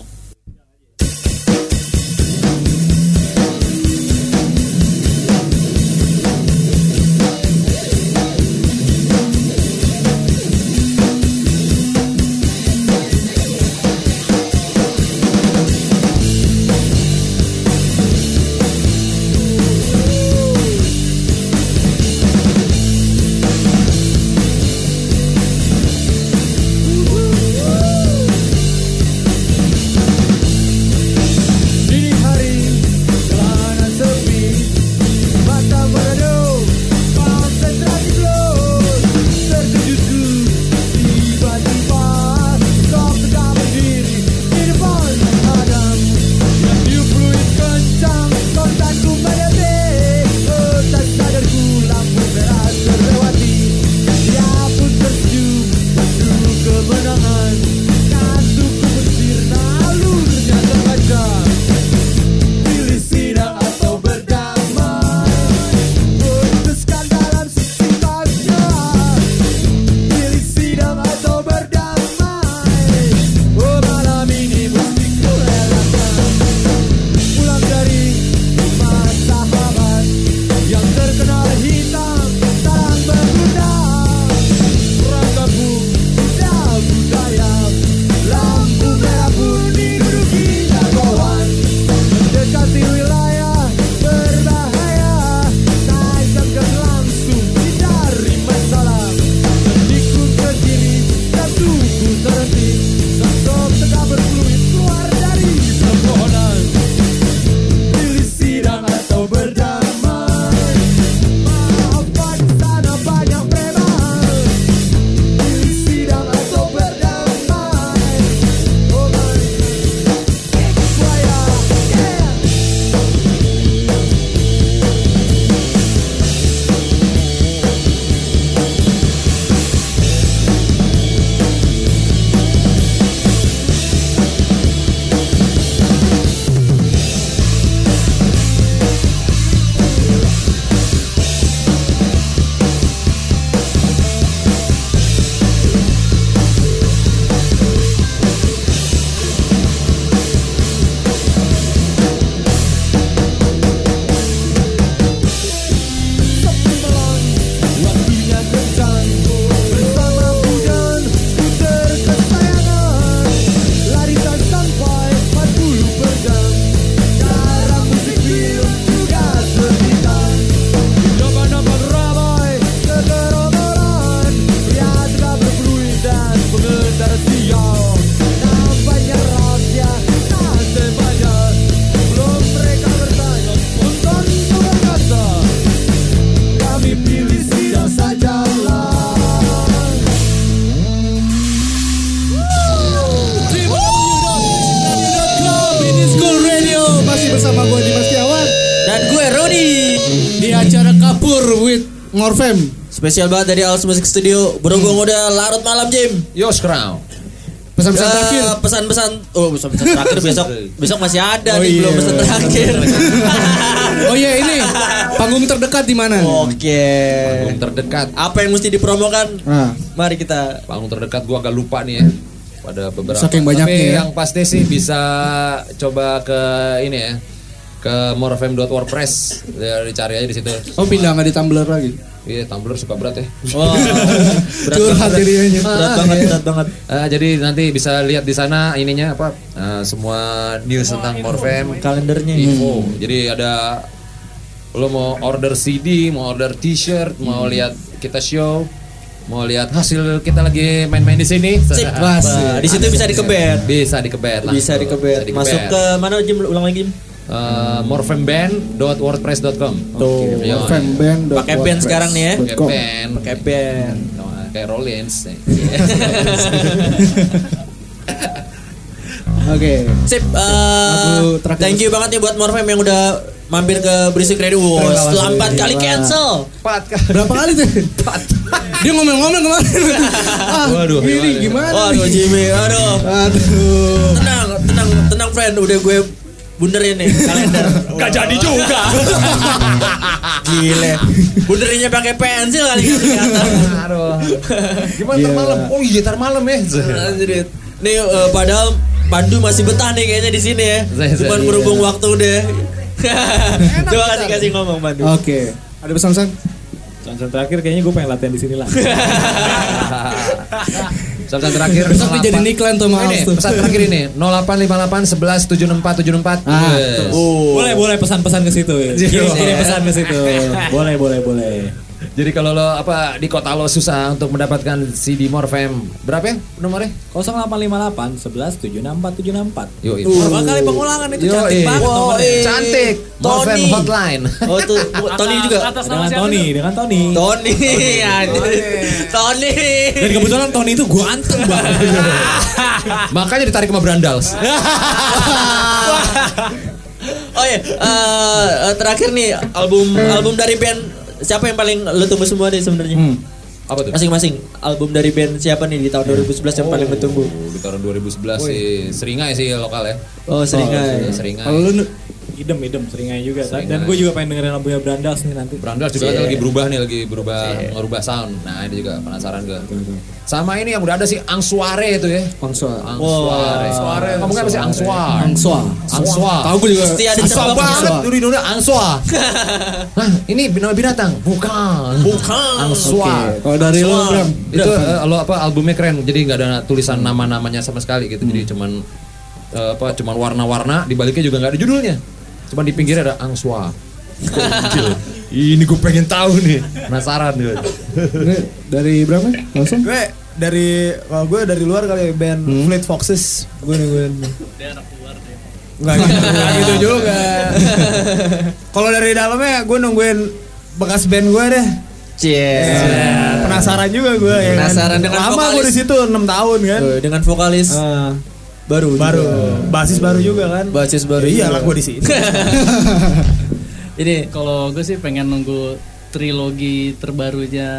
Spesial banget dari Alas Musik Studio. Berhubung udah larut malam Jim. Yos Crown. Pesan-pesan Eh, terakhir. pesan-pesan oh pesan-pesan terakhir besok besok masih ada Oh, nih belum iya. pesan terakhir. Oh iya ini panggung terdekat di mana? Oke. Panggung terdekat. Apa yang mesti dipromokan? Nah, Mari kita Panggung terdekat gua agak lupa nih ya. Pada beberapa. Saking banyaknya Tapi ya. yang pasti sih bisa coba ke ini ya. Ke morefm.wordpress. Ya, dicari aja di situ. oh pindah nggak di Tumblr lagi. Iya, Tumblr suka berat ya. Oh, Curhat dirinya. berat banget, berat banget. Eh, jadi nanti bisa lihat di sana ininya apa eh, semua news tentang Morfem Kalendernya info. Jadi ada lo mau order CD, mau order T-shirt, mau lihat kita show, mau lihat hasil kita lagi main-main di sini. Sip, Mas. Di situ bisa dikebet. Bisa dikebet langsung. Bisa dikebet. Masuk ke mana Jim? Ulang lagi Jim. Eh, morfemband.wordpress.com. Tuh. Iya. Fanband. Pakai band sekarang nih ya. Pakai band, Pakai band. Kayak Rollins. Oke. Sip. eh, Lagu terakhir. thank you banget nih buat Morfem yang udah mampir ke Berisik Radio. Wow, Terima setelah kasih. empat kali Gila. cancel. Berapa kali tuh? Dia ngomel-ngomel kemarin. ah, Waduh, ini gimana? gimana? Waduh Jimmy, aduh. Aduh. Tenang, tenang, tenang friend. Udah gue bunderin nih kalender. Gak jadi juga. Gile. Bunderinnya pakai pensil kali ya ternyata. Aduh. Gimana Iya. ntar malam? Oh iya ntar malam ya. Anjrit. Nih eh, padahal Pandu masih betah nih kayaknya di sini ya. Cuman saya- berhubung waktu udah. Coba kasih kasih ngomong Pandu. Oke. Ada pesan-pesan? Contoh terakhir kayaknya gue pengen latihan di sini lah. Pesan terakhir Besok dia jadi 08. Niklan tuh tuh. pesan terakhir ini 0858 11 764 74. Ah, Yes. Oh. boleh boleh pesan-pesan ke situ. ya. Kirim kirim pesan ke situ. Boleh boleh boleh. Jadi kalau lo apa di kota lo susah untuk mendapatkan CD Morfem berapa ya nomornya? 0858 11 764 764. Yo, itu. Berapa kali pengulangan itu Yo, cantik banget Wow, nomornya. eh. Cantik. Morfem Tony. hotline. Oh tuh Tony juga. Atas Dengan Tony, itu? dengan Tony. Tony, anjir. Tony. Dan kebetulan Tony itu gue anteng banget. Makanya ditarik sama Brandals. Oh iya, eh, terakhir nih album album dari band siapa yang paling lo tunggu semua nih sebenarnya? Hmm. apa tuh? Masing-masing album dari band siapa nih di tahun 2011 yang paling lo tunggu? Oh, di tahun 2011 sih Seringai sih lokal ya. Oh, Seringai. Seringai. Kalau lu idem idem seringai juga. Seringai. Dan gue juga pengen dengerin lagunya Brandas nih nanti. Brandals juga kan lagi berubah nih, lagi berubah ngerubah sound. Nah, ini juga penasaran gue. Sama ini yang udah ada sih Angsuare itu ya. Angsuare. Angsuare. Kamu kan pasti Angsuar. Angsoa. Angsoa. Tahu gue juga. Pasti ada cabang banget dulu Indonesia Angsoa. Hah, ini nama binatang? Bukan. Bukan. Angsoa. Oke. Kalau dari Bram. Itu eh, lo apa albumnya keren. Jadi nggak ada tulisan nama-namanya sama sekali gitu. Jadi cuman eh, apa cuman warna-warna di baliknya juga nggak ada judulnya. Cuman di pinggirnya ada Angsua. Gokil. Ini gue pengen tahu nih. Penasaran gue. Ini dari berapa? Langsung? Gue dari kalau gue dari luar kali band Fleet Foxes gue nungguin Dia anak luar deh. Enggak gitu, nggak gitu juga. Kalau dari dalamnya gue nungguin bekas band gue deh. Cie. Penasaran juga gue ya. kan. Penasaran dengan Lama gue vokalis. di situ 6 tahun kan. Dengan vokalis Ah, baru baru juga. basis baru juga kan. Basis baru Ya iyalah gue di sini. Ini Kalau gue sih pengen nunggu trilogi terbarunya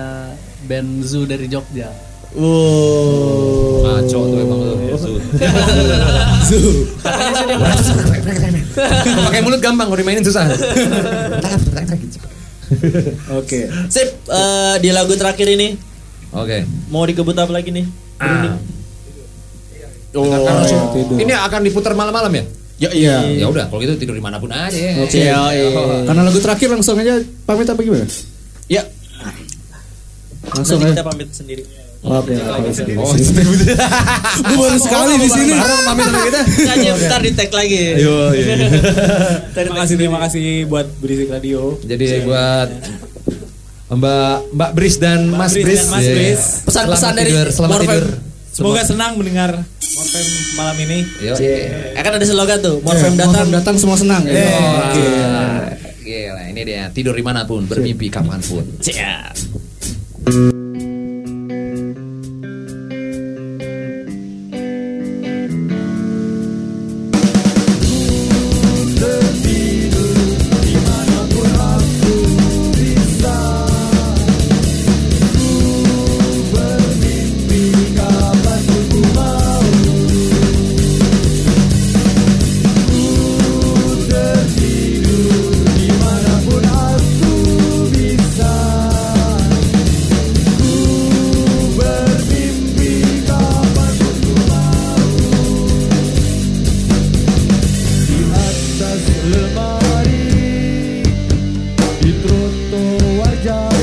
band Zoo dari Jogja. Wow. Ngaco tuh emang lu. Kalau Pakai mulut gampang, kalau dimainin susah. Oke. Sip, eh, di lagu terakhir ini Oke. mau dikebut apa lagi nih? Oh, ini akan diputar malam-malam ya? Ya iya. Ya udah, kalau gitu tidur di mana pun aja ya. Oke. Iya, iya. Karena lagu terakhir langsung aja pamit apa gimana? Ya, Langsung nanti aja. kita pamit sendiri. Oke. Oh, Gue baru sekali di sini. pamit sama kita. Hanya ntar di tag lagi. Ayo, iya. Terima kasih terima kasih buat Berisik Radio. Jadi buat Mbak Mbak Bris dan Mas Bris Bris, dan Mas Iya. Bris. Pesan-pesan Selamat dari tidur, selamat tidur. Semoga senang mendengar Morfem malam ini. Yo, Akan ada slogan tuh, Morfem Datang datang. datang semua senang. ya. Oke. Gila, ini dia tidur di mana pun, bermimpi kapan pun. Siap. di trotoar jalan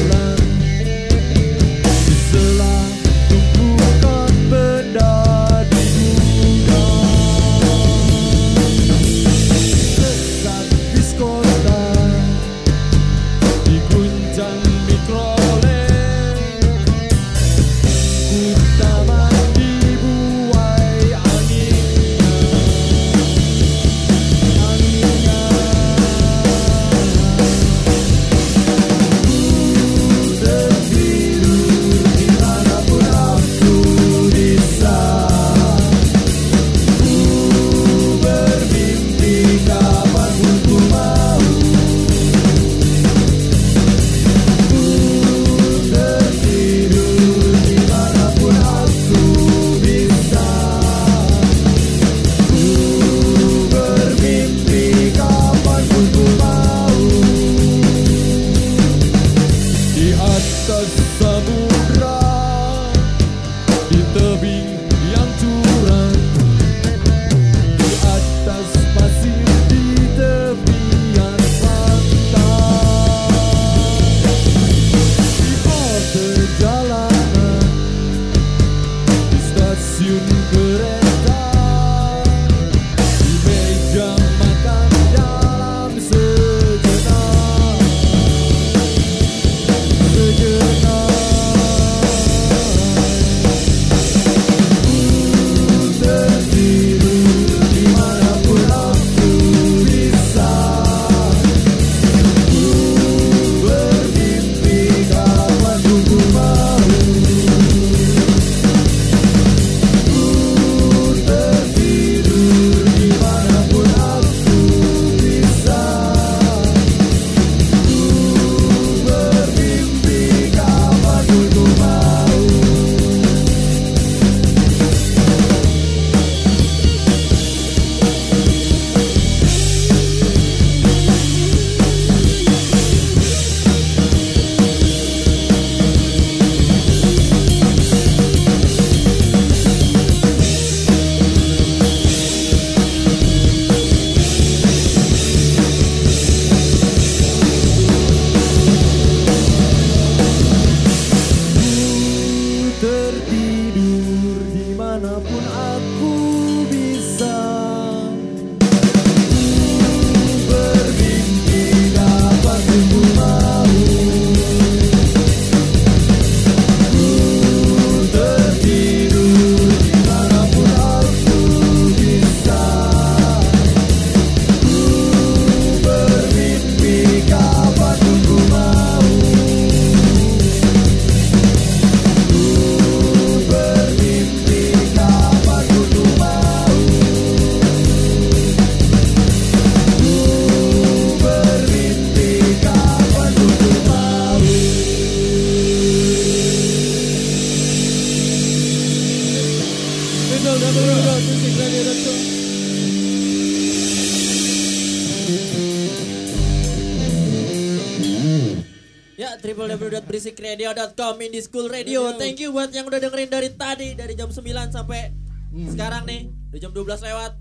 Indie School Radio. Thank you buat yang udah dengerin dari tadi dari jam 9 sampai sekarang nih, udah jam 12 lewat.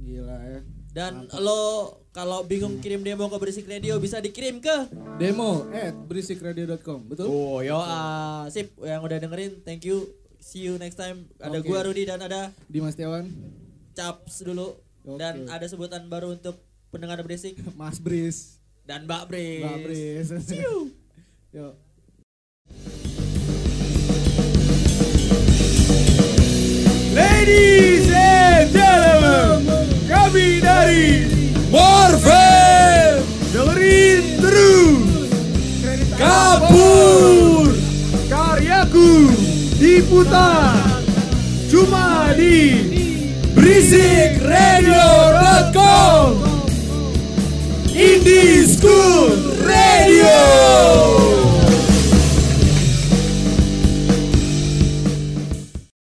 Gila ya. Dan lo kalau bingung kirim demo ke Berisik Radio bisa dikirim ke Demo at berisikradio.com. Betul? Oh, yo ah, sip yang udah dengerin. Thank you. See you next time. Ada Oke. gua Rudi dan ada Dimas Tiawan, Caps dulu dan Oke. ada sebutan baru untuk pendengar Berisik Mas Bris, dan Mbak Bris. Mbak Bris. See you. Yo. Ladies and gentlemen, kami dari Morfem dengerin terus Kapur karyaku diputar cuma di Berisikradio.com Indie School